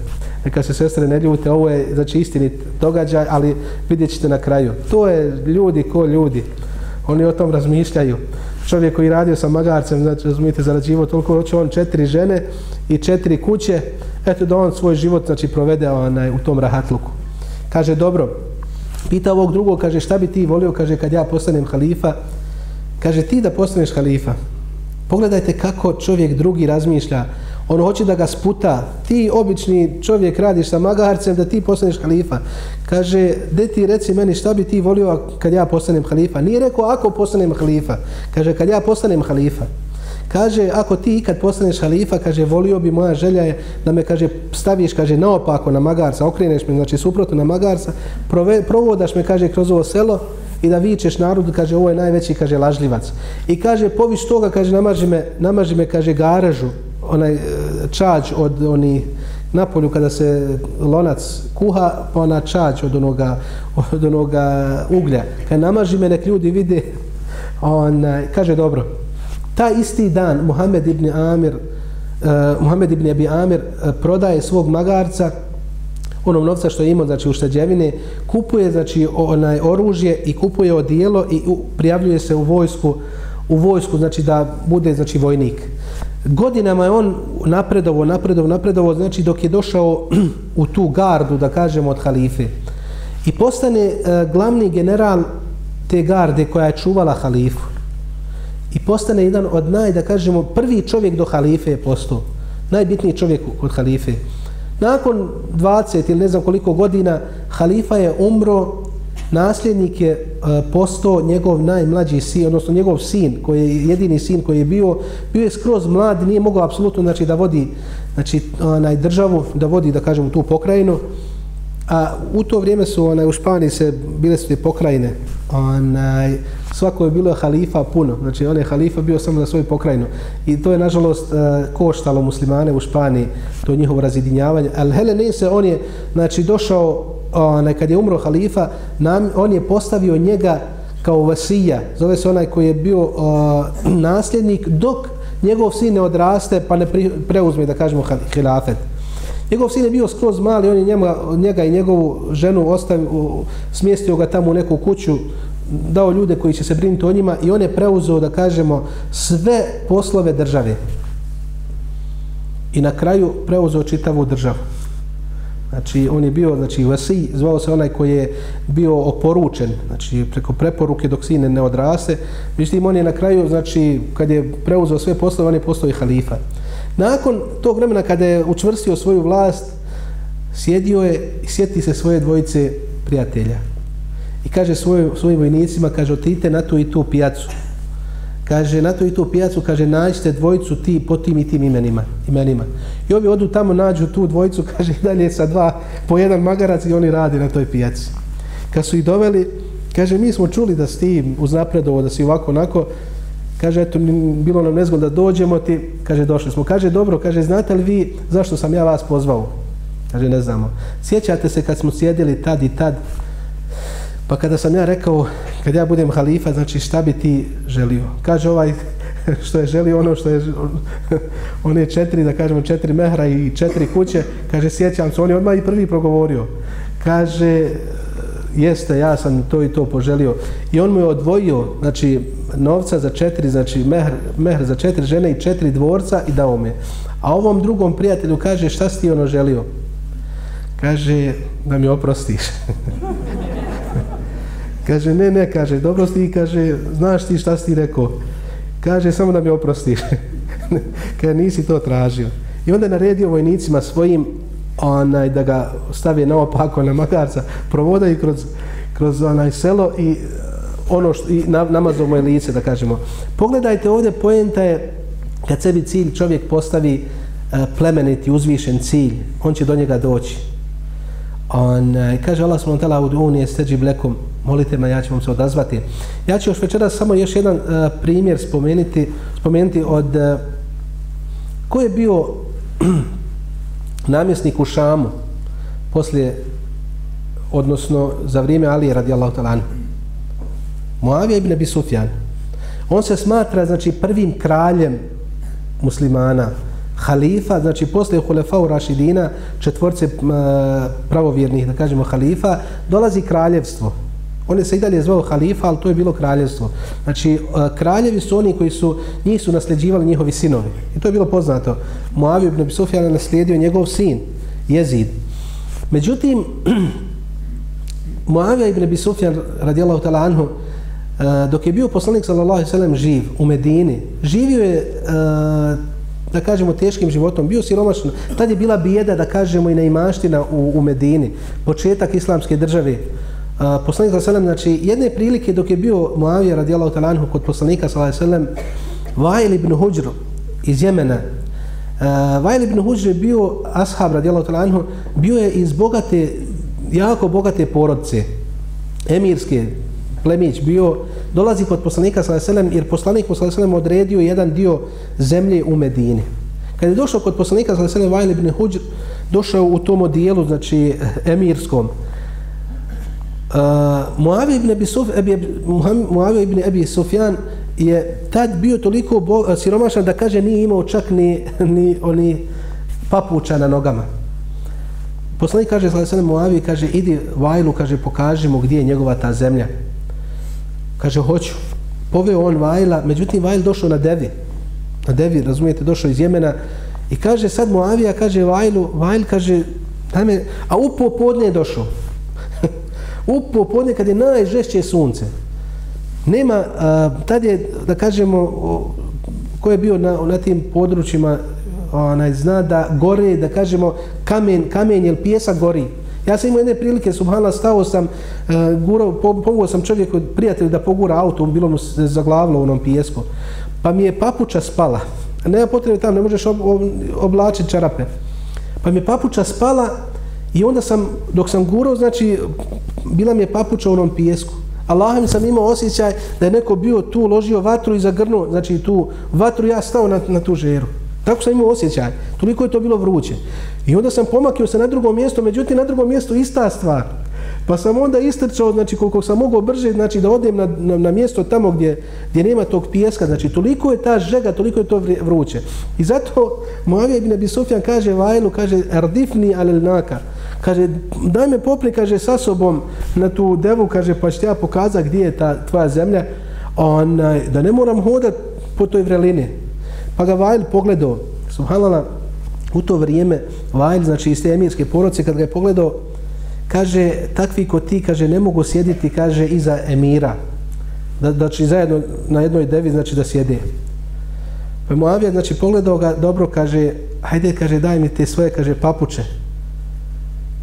Neka se sestre ne ljute, ovo je, znači, istinit događaj, ali vidjet ćete na kraju. To je ljudi ko ljudi. Oni o tom razmišljaju čovjek koji radio sa magarcem, znači razumijete, zarađivo toliko, hoće on četiri žene i četiri kuće, eto da on svoj život znači provede onaj, u tom rahatluku. Kaže, dobro, pita ovog drugog, kaže, šta bi ti volio, kaže, kad ja postanem halifa, kaže, ti da postaneš halifa, pogledajte kako čovjek drugi razmišlja, on hoće da ga sputa, ti obični čovjek radiš sa magarcem da ti postaneš halifa. Kaže, de ti reci meni šta bi ti volio kad ja postanem halifa. Nije rekao ako postanem halifa. Kaže, kad ja postanem halifa. Kaže, ako ti ikad postaneš halifa, kaže, volio bi moja želja je da me, kaže, staviš, kaže, naopako na magarca, okreneš me, znači, suprotno na magarca, prove, provodaš me, kaže, kroz ovo selo i da vičeš narodu, kaže, ovo je najveći, kaže, lažljivac. I kaže, poviš toga, kaže, namaži me, namaži me, kaže, garažu, onaj e, čađ od oni na polju kada se lonac kuha, pa ona čađ od onoga, od onoga uglja. Kad namaži me, nek ljudi vide, on, kaže dobro, ta isti dan Muhammed ibn Amir, uh, Muhammed ibn Abi Amir uh, prodaje svog magarca, onom novca što je imao, znači u štađevine, kupuje znači onaj oružje i kupuje odijelo i u, prijavljuje se u vojsku, u vojsku, znači da bude znači vojnik godinama je on napredovo, napredovo, napredovo, znači dok je došao u tu gardu, da kažemo, od halife. I postane uh, glavni general te garde koja je čuvala halifu. I postane jedan od naj, da kažemo, prvi čovjek do halife je postao. Najbitniji čovjek kod halife. Nakon 20 ili ne znam koliko godina, halifa je umro nasljednik je e, postao njegov najmlađi sin, odnosno njegov sin, koji je jedini sin koji je bio, bio je skroz mlad, nije mogao apsolutno znači, da vodi znači, onaj, državu, da vodi, da kažemo, tu pokrajinu. A u to vrijeme su onaj, u Španiji se bile su te pokrajine. Onaj, svako je bilo halifa puno. Znači, on je halifa bio samo za svoju pokrajinu. I to je, nažalost, e, koštalo muslimane u Španiji, to njihovo razjedinjavanje. Al Helenese, on je znači, došao onaj, kad je umro halifa, nam, on je postavio njega kao vasija, zove se onaj koji je bio o, nasljednik, dok njegov sin ne odraste pa ne pri, preuzme, da kažemo, hilafet. Njegov sin je bio skroz mali, on je njema, njega i njegovu ženu ostavio, smjestio ga tamo u neku kuću, dao ljude koji će se brinuti o njima i on je preuzeo, da kažemo, sve poslove države. I na kraju preuzeo čitavu državu. Znači, on je bio, znači, Vasi, zvao se onaj koji je bio oporučen, znači, preko preporuke dok sine ne odrase. Međutim, on je na kraju, znači, kad je preuzeo sve poslove, on je postao i halifa. Nakon tog vremena, kada je učvrstio svoju vlast, sjedio je i sjeti se svoje dvojice prijatelja. I kaže svoj, svojim vojnicima, kaže, otite na tu i tu pijacu kaže, na tu i tu pijacu, kaže, nađite dvojicu ti po tim i tim imenima. imenima. I ovi odu tamo, nađu tu dvojicu, kaže, dalje sa dva, po jedan magarac i oni radi na toj pijaci. Kad su ih doveli, kaže, mi smo čuli da si ti uznapredovo, da si ovako, onako, kaže, eto, bilo nam nezgodno da dođemo ti, kaže, došli smo. Kaže, dobro, kaže, znate li vi zašto sam ja vas pozvao? Kaže, ne znamo. Sjećate se kad smo sjedili tad i tad, Pa kada sam ja rekao, kad ja budem halifa, znači šta bi ti želio? Kaže ovaj što je želio ono što je on je četiri, da kažemo četiri mehra i četiri kuće, kaže sjećam se, on je odmah i prvi progovorio. Kaže, jeste, ja sam to i to poželio. I on mu je odvojio, znači, novca za četiri, znači, mehr, mehr za četiri žene i četiri dvorca i dao me. A ovom drugom prijatelju kaže, šta si ti ono želio? Kaže, da mi oprostiš. Kaže, ne, ne, kaže, dobro si ti, kaže, znaš ti šta si ti rekao? kaže samo da mi oprostiš. kaže nisi to tražio. I onda je naredio vojnicima svojim onaj, da ga stave naopako na magarca, provodaju kroz, kroz onaj selo i uh, ono što, i namazao moje lice, da kažemo. Pogledajte ovdje, poenta je kad sebi cilj čovjek postavi uh, plemeniti, uzvišen cilj, on će do njega doći. On, uh, kaže Allah smo u unije steđi blekom, molite me, ja ću vam se odazvati. Ja ću još večeras samo još jedan uh, primjer spomenuti, spomenuti od uh, ko je bio namjesnik u Šamu poslije odnosno za vrijeme Ali radijallahu ta'ala Muavija ibn Abi Sufjan. On se smatra znači prvim kraljem muslimana, halifa, znači posle Hulefa u Rašidina, četvorce e, pravovjernih, da kažemo halifa, dolazi kraljevstvo. On je se i dalje zvao halifa, ali to je bilo kraljevstvo. Znači, e, kraljevi su oni koji su, njih su nasljeđivali njihovi sinovi. I to je bilo poznato. Muavi ibn Abi Sufjan je naslijedio njegov sin, Jezid. Međutim, Muavija ibn Abi Sufjan, radijallahu ta'la anhu, e, dok je bio poslanik sallallahu alejhi ve sellem živ u Medini, živio je e, da kažemo teškim životom, bio siromašan. Tad je bila bijeda da kažemo i neimaština u, u Medini, početak islamske države. A, poslanik sallallahu alejhi znači jedne prilike dok je bio Muavija radijallahu ta'ala anhu kod poslanika sallallahu alejhi ve sellem ibn Hujr iz Jemena. Uh, Vajl ibn Hujr je bio ashab radijallahu ta'ala anhu, bio je iz bogate, jako bogate porodice, emirske, plemić bio, dolazi kod poslanika sallallahu jer poslanik sallallahu odredio jedan dio zemlje u Medini. Kad je došao kod poslanika sallallahu alejhi ve sellem ibn Hujr, došao u tom dijelu, znači emirskom. Uh, Uh, Muavi ibn Abi Sufjan, Muavi ibn Abi Sufjan je tad bio toliko eh, siromašan da kaže nije imao čak ni, ni oni papuča na nogama. Poslanik kaže, sallallahu Muavi, kaže, idi Vajlu, kaže, pokaži mu gdje je njegova ta zemlja. Kaže, hoću. Poveo on Vajla, međutim Vajl došao na devi. Na devi, razumijete, došao iz Jemena. I kaže, sad Muavija, kaže Vajlu, Vajl kaže, daj me, a u popodne je došao u popodne kad je najžešće sunce. Nema, a, tad je, da kažemo, ko je bio na, na tim područjima, onaj, zna da gore, da kažemo, kamen, kamen jel pjesa gori. Ja sam imao jedne prilike, subhanallah, stao sam, e, gurao, pomogao sam čovjeku, prijatelju, da pogura auto, bilo mu se zaglavilo u onom pijesku. Pa mi je papuča spala. Nema potrebe tamo, ne možeš ob, ob, oblačiti čarape. Pa mi je papuča spala i onda sam, dok sam gurao, znači, bila mi je papuča u onom pijesku. Allahom sam imao osjećaj da je neko bio tu, ložio vatru i zagrnuo, znači tu vatru ja stao na, na tu žeru. Tako sam imao osjećaj. Toliko je to bilo vruće. I onda sam pomakio se na drugo mjesto, međutim na drugom mjestu ista stvar. Pa sam onda istrčao, znači koliko sam mogao brže, znači da odem na, na, na mjesto tamo gdje, gdje nema tog pijeska, znači toliko je ta žega, toliko je to vruće. I zato Moavija ibn Abi Sufjan kaže Vajlu, kaže ardifni alel naka, kaže daj me popri, kaže sa sobom na tu devu, kaže pa ću ja pokazati gdje je ta tvoja zemlja, onaj, da ne moram hodat po toj vrelini. Pa ga Vajl pogledao, subhanallah, u to vrijeme Vajl, znači iz te emirske poroce, kad ga je pogledao, kaže, takvi ko ti, kaže, ne mogu sjediti, kaže, iza emira. Da, znači, zajedno na jednoj devi, znači, da sjede. Pa Moavija, znači, pogledao ga, dobro, kaže, hajde, kaže, daj mi te svoje, kaže, papuče.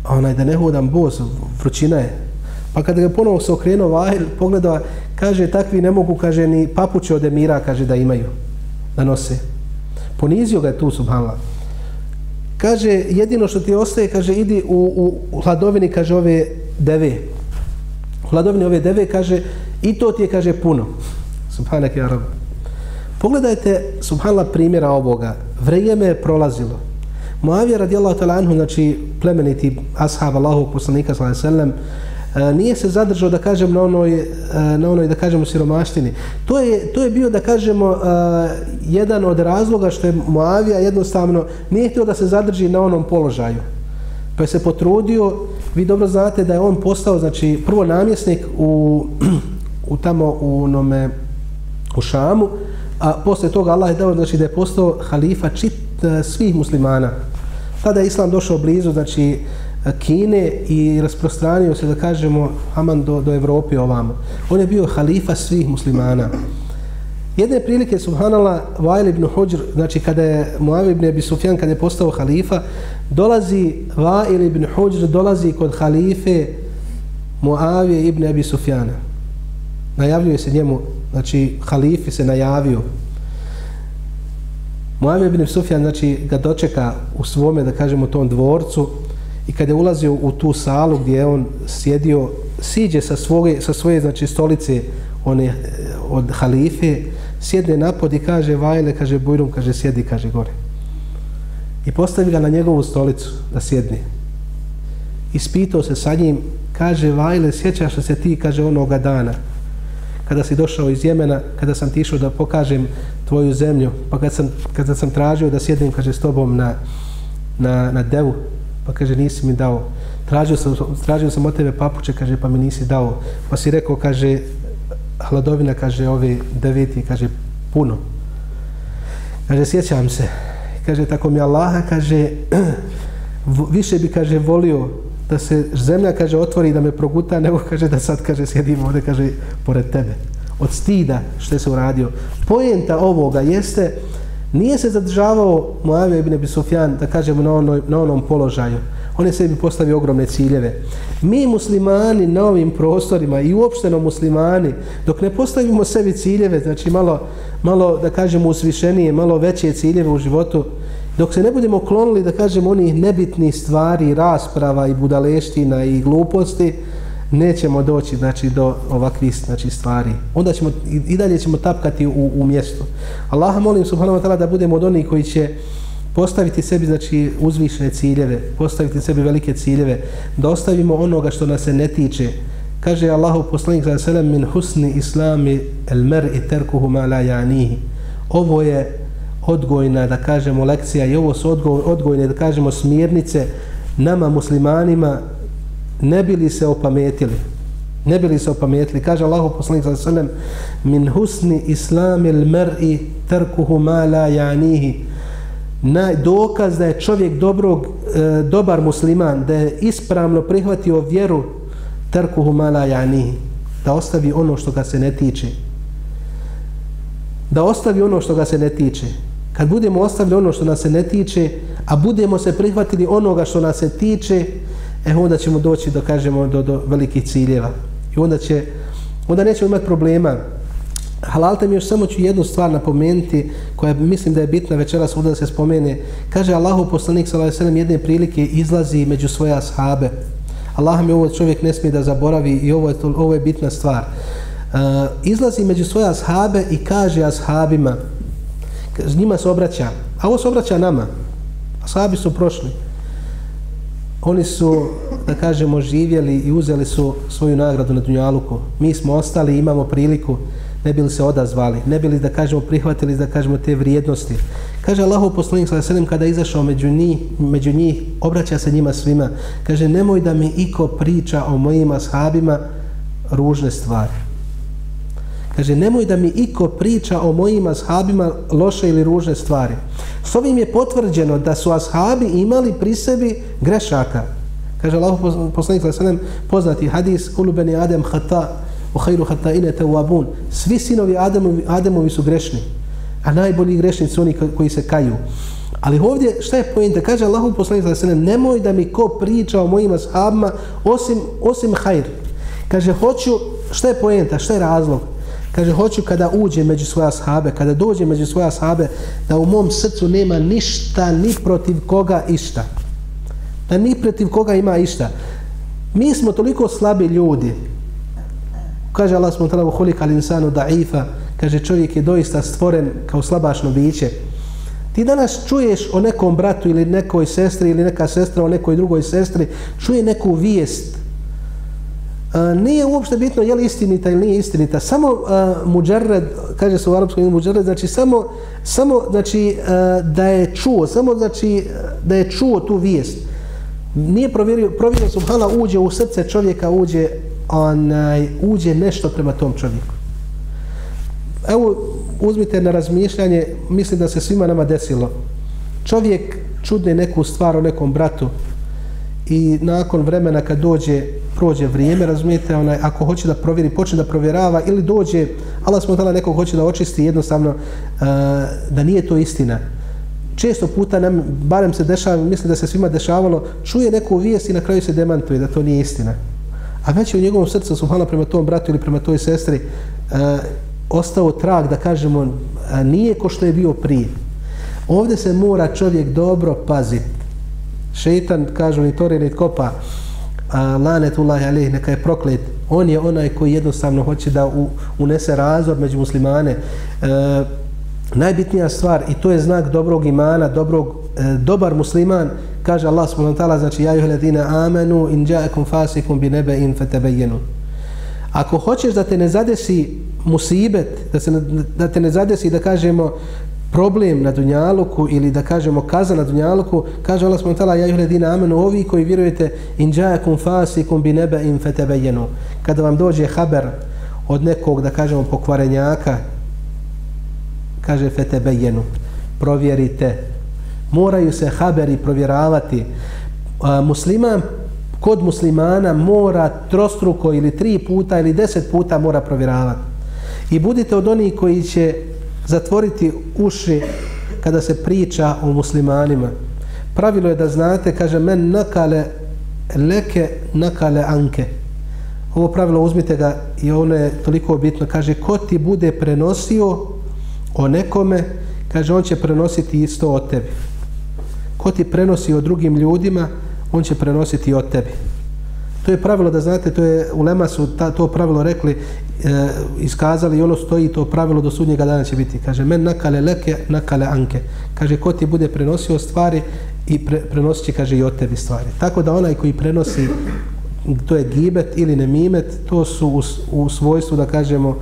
A onaj, da ne hodam bos, vrućina je. Pa kada ga ponovo se okrenuo Vajl, pogledao, kaže, takvi ne mogu, kaže, ni papuče od emira, kaže, da imaju, da nose. Ponizio ga je tu, subhanallah. Kaže jedino što ti ostaje kaže idi u, u, u hladovini kaže ove deve. U hladovini ove deve kaže i to ti je kaže puno. Subhanak ja rab pogledajte subhanallah primjera ovoga. Vrijeme je prolazilo. Muavija radijallahu ta'ala anhu znači plemeniti ashab Allahovog poslanika sallallahu alejhi ve sellem, nije se zadržao da kažem na onoj, e, na onoj da kažemo siromaštini. To je, to je bio da kažemo e, jedan od razloga što je Muavija jednostavno nije htio da se zadrži na onom položaju. Pa je se potrudio, vi dobro znate da je on postao znači prvo namjesnik u, u tamo u onome u Šamu, a posle toga Allah je dao znači da je postao halifa čit e, svih muslimana. Tada je Islam došao blizu, znači Kine i rasprostranio se, da kažemo, aman do, do Evrope ovamo. On je bio halifa svih muslimana. Jedne prilike, subhanala, Vajl ibn Hođr, znači kada je Muav ibn Abi Sufjan, kada je postao halifa, dolazi Vajl ibn Hođr, dolazi kod halife Muavije ibn Abi Sufjana. Najavljuje se njemu, znači halifi se najavio. Muavije ibn Sufjan, znači ga dočeka u svome, da kažemo, tom dvorcu i kada je ulazio u tu salu gdje je on sjedio, siđe sa svoje, sa svoje znači, stolice one, eh, od halife, sjedne napod i kaže Vajle, kaže Bujrum, kaže sjedi, kaže gore. I postavi ga na njegovu stolicu da sjedne. Ispitao se sa njim, kaže Vajle, sjećaš se ti, kaže onoga dana, kada si došao iz Jemena, kada sam ti da pokažem tvoju zemlju, pa kad sam, kad sam tražio da sjedim, kaže, s tobom na, na, na devu, pa kaže, nisi mi dao. Tražio sam, tražio sam od tebe papuče, kaže, pa mi nisi dao. Pa si rekao, kaže, hladovina, kaže, ove deveti, kaže, puno. Kaže, sjećam se. Kaže, tako mi Allaha, kaže, više bi, kaže, volio da se zemlja, kaže, otvori da me proguta, nego, kaže, da sad, kaže, sjedim ovdje, kaže, pored tebe. Od stida što se uradio. Pojenta ovoga jeste, nije se zadržavao Moavio ibn Abi Sufjan, da kažemo, na, onoj, na onom položaju on je sebi postavio ogromne ciljeve. Mi muslimani na ovim prostorima i uopšteno muslimani, dok ne postavimo sebi ciljeve, znači malo, malo da kažemo usvišenije, malo veće ciljeve u životu, dok se ne budemo klonili da kažemo onih nebitnih stvari, rasprava i budaleština i gluposti, nećemo doći znači do ovakvih znači stvari. Onda ćemo i dalje ćemo tapkati u, u mjestu. Allaha molim subhanahu wa ta'ala da budemo od onih koji će postaviti sebi znači uzvišene ciljeve, postaviti sebi velike ciljeve, da ostavimo onoga što nas se ne tiče. Kaže Allahu poslanik sallallahu alejhi ve sellem min husni islami al mar'i tarkuhu ma la yanihi. Ovo je odgojna, da kažemo, lekcija i ovo su odgojne, da kažemo, smjernice nama muslimanima ne bili se opametili. Ne bili se opametili. Kaže Allahu poslanik sallallahu alejhi ve sellem min husni islamil mar'i tarkuhu ma la yanihi na dokaz da je čovjek dobrog, e, dobar musliman, da je ispravno prihvatio vjeru tarkuhu ma la yanihi da ostavi ono što ga se ne tiče. Da ostavi ono što ga se ne tiče. Kad budemo ostavili ono što nas se ne tiče, a budemo se prihvatili onoga što nas se tiče, e onda ćemo doći do, kažemo, do, do velikih ciljeva. I onda, će, onda nećemo imati problema Halalte mi još samo ću jednu stvar napomenuti koja mislim da je bitna večeras ovdje da se spomene. Kaže Allahu poslanik sallallahu alejhi ve jedne prilike izlazi među svoje ashabe. Allah mi ovo čovjek ne smije da zaboravi i ovo je, to, ovo je bitna stvar. Uh, izlazi među svoje ashabe i kaže ashabima, njima se obraća, a ovo se obraća nama. Ashabi su prošli. Oni su, da kažemo, živjeli i uzeli su svoju nagradu na Dunjaluku. Mi smo ostali i imamo priliku ne bili se odazvali, ne bili da kažemo prihvatili da kažemo te vrijednosti. Kaže Allahu poslanik sallallahu alejhi kada izašao među njih, među njih, obraća se njima svima. Kaže nemoj da mi iko priča o mojim ashabima ružne stvari. Kaže nemoj da mi iko priča o mojim ashabima loše ili ružne stvari. S ovim je potvrđeno da su ashabi imali pri sebi grešaka. Kaže Allahu poslanik sa sallam, poznati hadis kulubeni adem khata u hajru hataine tawabun. Svi sinovi Ademovi, Ademovi su grešni, a najbolji grešnici su oni koji se kaju. Ali ovdje, šta je pojenta? Kaže Allahu poslanik za sene, nemoj da mi ko priča o mojim ashabima osim, osim hajr. Kaže, hoću, šta je pojenta? Šta je razlog? Kaže, hoću kada uđe među svoje ashabe, kada dođe među svoje ashabe, da u mom srcu nema ništa, ni protiv koga išta. Da ni protiv koga ima išta. Mi smo toliko slabi ljudi, Kaže Allah smo tala uholika insanu da'ifa, kaže čovjek je doista stvoren kao slabašno biće. Ti danas čuješ o nekom bratu ili nekoj sestri ili neka sestra o nekoj drugoj sestri, čuje neku vijest. A, nije uopšte bitno je li istinita ili nije istinita. Samo uh, muđerred, kaže se u arapskom ime muđerred, znači samo, samo znači, uh, da je čuo, samo znači da je čuo tu vijest. Nije provjerio, provjerio subhala uđe u srce čovjeka, uđe onaj, uđe nešto prema tom čovjeku. Evo, uzmite na razmišljanje, mislim da se svima nama desilo. Čovjek čudne neku stvar o nekom bratu i nakon vremena kad dođe prođe vrijeme, razumijete, onaj, ako hoće da provjeri, počne da provjerava ili dođe, Allah smo tala nekog hoće da očisti jednostavno uh, da nije to istina. Često puta nam, barem se dešava, mislim da se svima dešavalo, čuje neku vijest i na kraju se demantuje da to nije istina. A već je u njegovom srcu, subhala, prema tom bratu ili prema toj sestri, uh, ostao trag da kažemo, uh, nije ko što je bio prije. Ovdje se mora čovjek dobro paziti. Šeitan, kažu, ni tore, ni kopa, a lanetullahi alejhi neka je proklet. On je onaj koji jednostavno hoće da u, unese razor među muslimane. E, najbitnija stvar i to je znak dobrog imana dobrog e, dobar musliman kaže Allah subhanahu wa ta'ala znači ja yuhladina amanu in ja'akum fasikum bi naba'in fatabayyanu. Ako hoćeš da te ne zadesi musibet da se da te ne zadesi da kažemo problem na dunjaluku ili da kažemo kaza na dunjaluku, kaže Allah subhanahu wa ta'ala, ja ih amenu, ovi koji vjerujete, in džajakum fasikum bi nebe in fetebejenu. Kada vam dođe haber od nekog, da kažemo, pokvarenjaka, kaže fetebejenu, provjerite. Moraju se haberi provjeravati. A, musliman, kod muslimana mora trostruko ili tri puta ili deset puta mora provjeravati. I budite od onih koji će zatvoriti uši kada se priča o muslimanima. Pravilo je da znate, kaže, men nakale leke nakale anke. Ovo pravilo uzmite ga i ono je toliko bitno. Kaže, ko ti bude prenosio o nekome, kaže, on će prenositi isto od tebi. Ko ti prenosi o drugim ljudima, on će prenositi od tebi. To je pravilo da znate, to je u Lema su ta, to pravilo rekli, e, iskazali i ono stoji to pravilo do sudnjega dana će biti. Kaže, men nakale leke, nakale anke. Kaže, ko ti bude prenosio stvari i pre, prenosit će, kaže, i od tebi stvari. Tako da onaj koji prenosi, to je gibet ili nemimet, to su u, u svojstvu, da kažemo,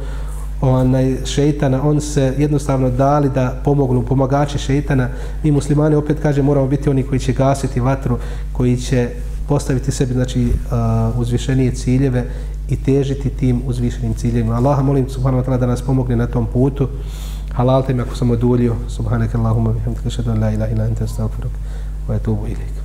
onaj šeitana, on se jednostavno dali da pomognu pomagači šeitana. Mi muslimani opet kaže moramo biti oni koji će gasiti vatru, koji će postaviti sebi znači uh, uzvišenije ciljeve i težiti tim uzvišenim ciljevima. Allaha molim subhanahu wa ta'ala da nas pomogne na tom putu. Halal te mi ako sam odulio. Subhanak Allahumma bihamdika ashhadu an la ilaha illa anta astaghfiruka wa atubu ilaik.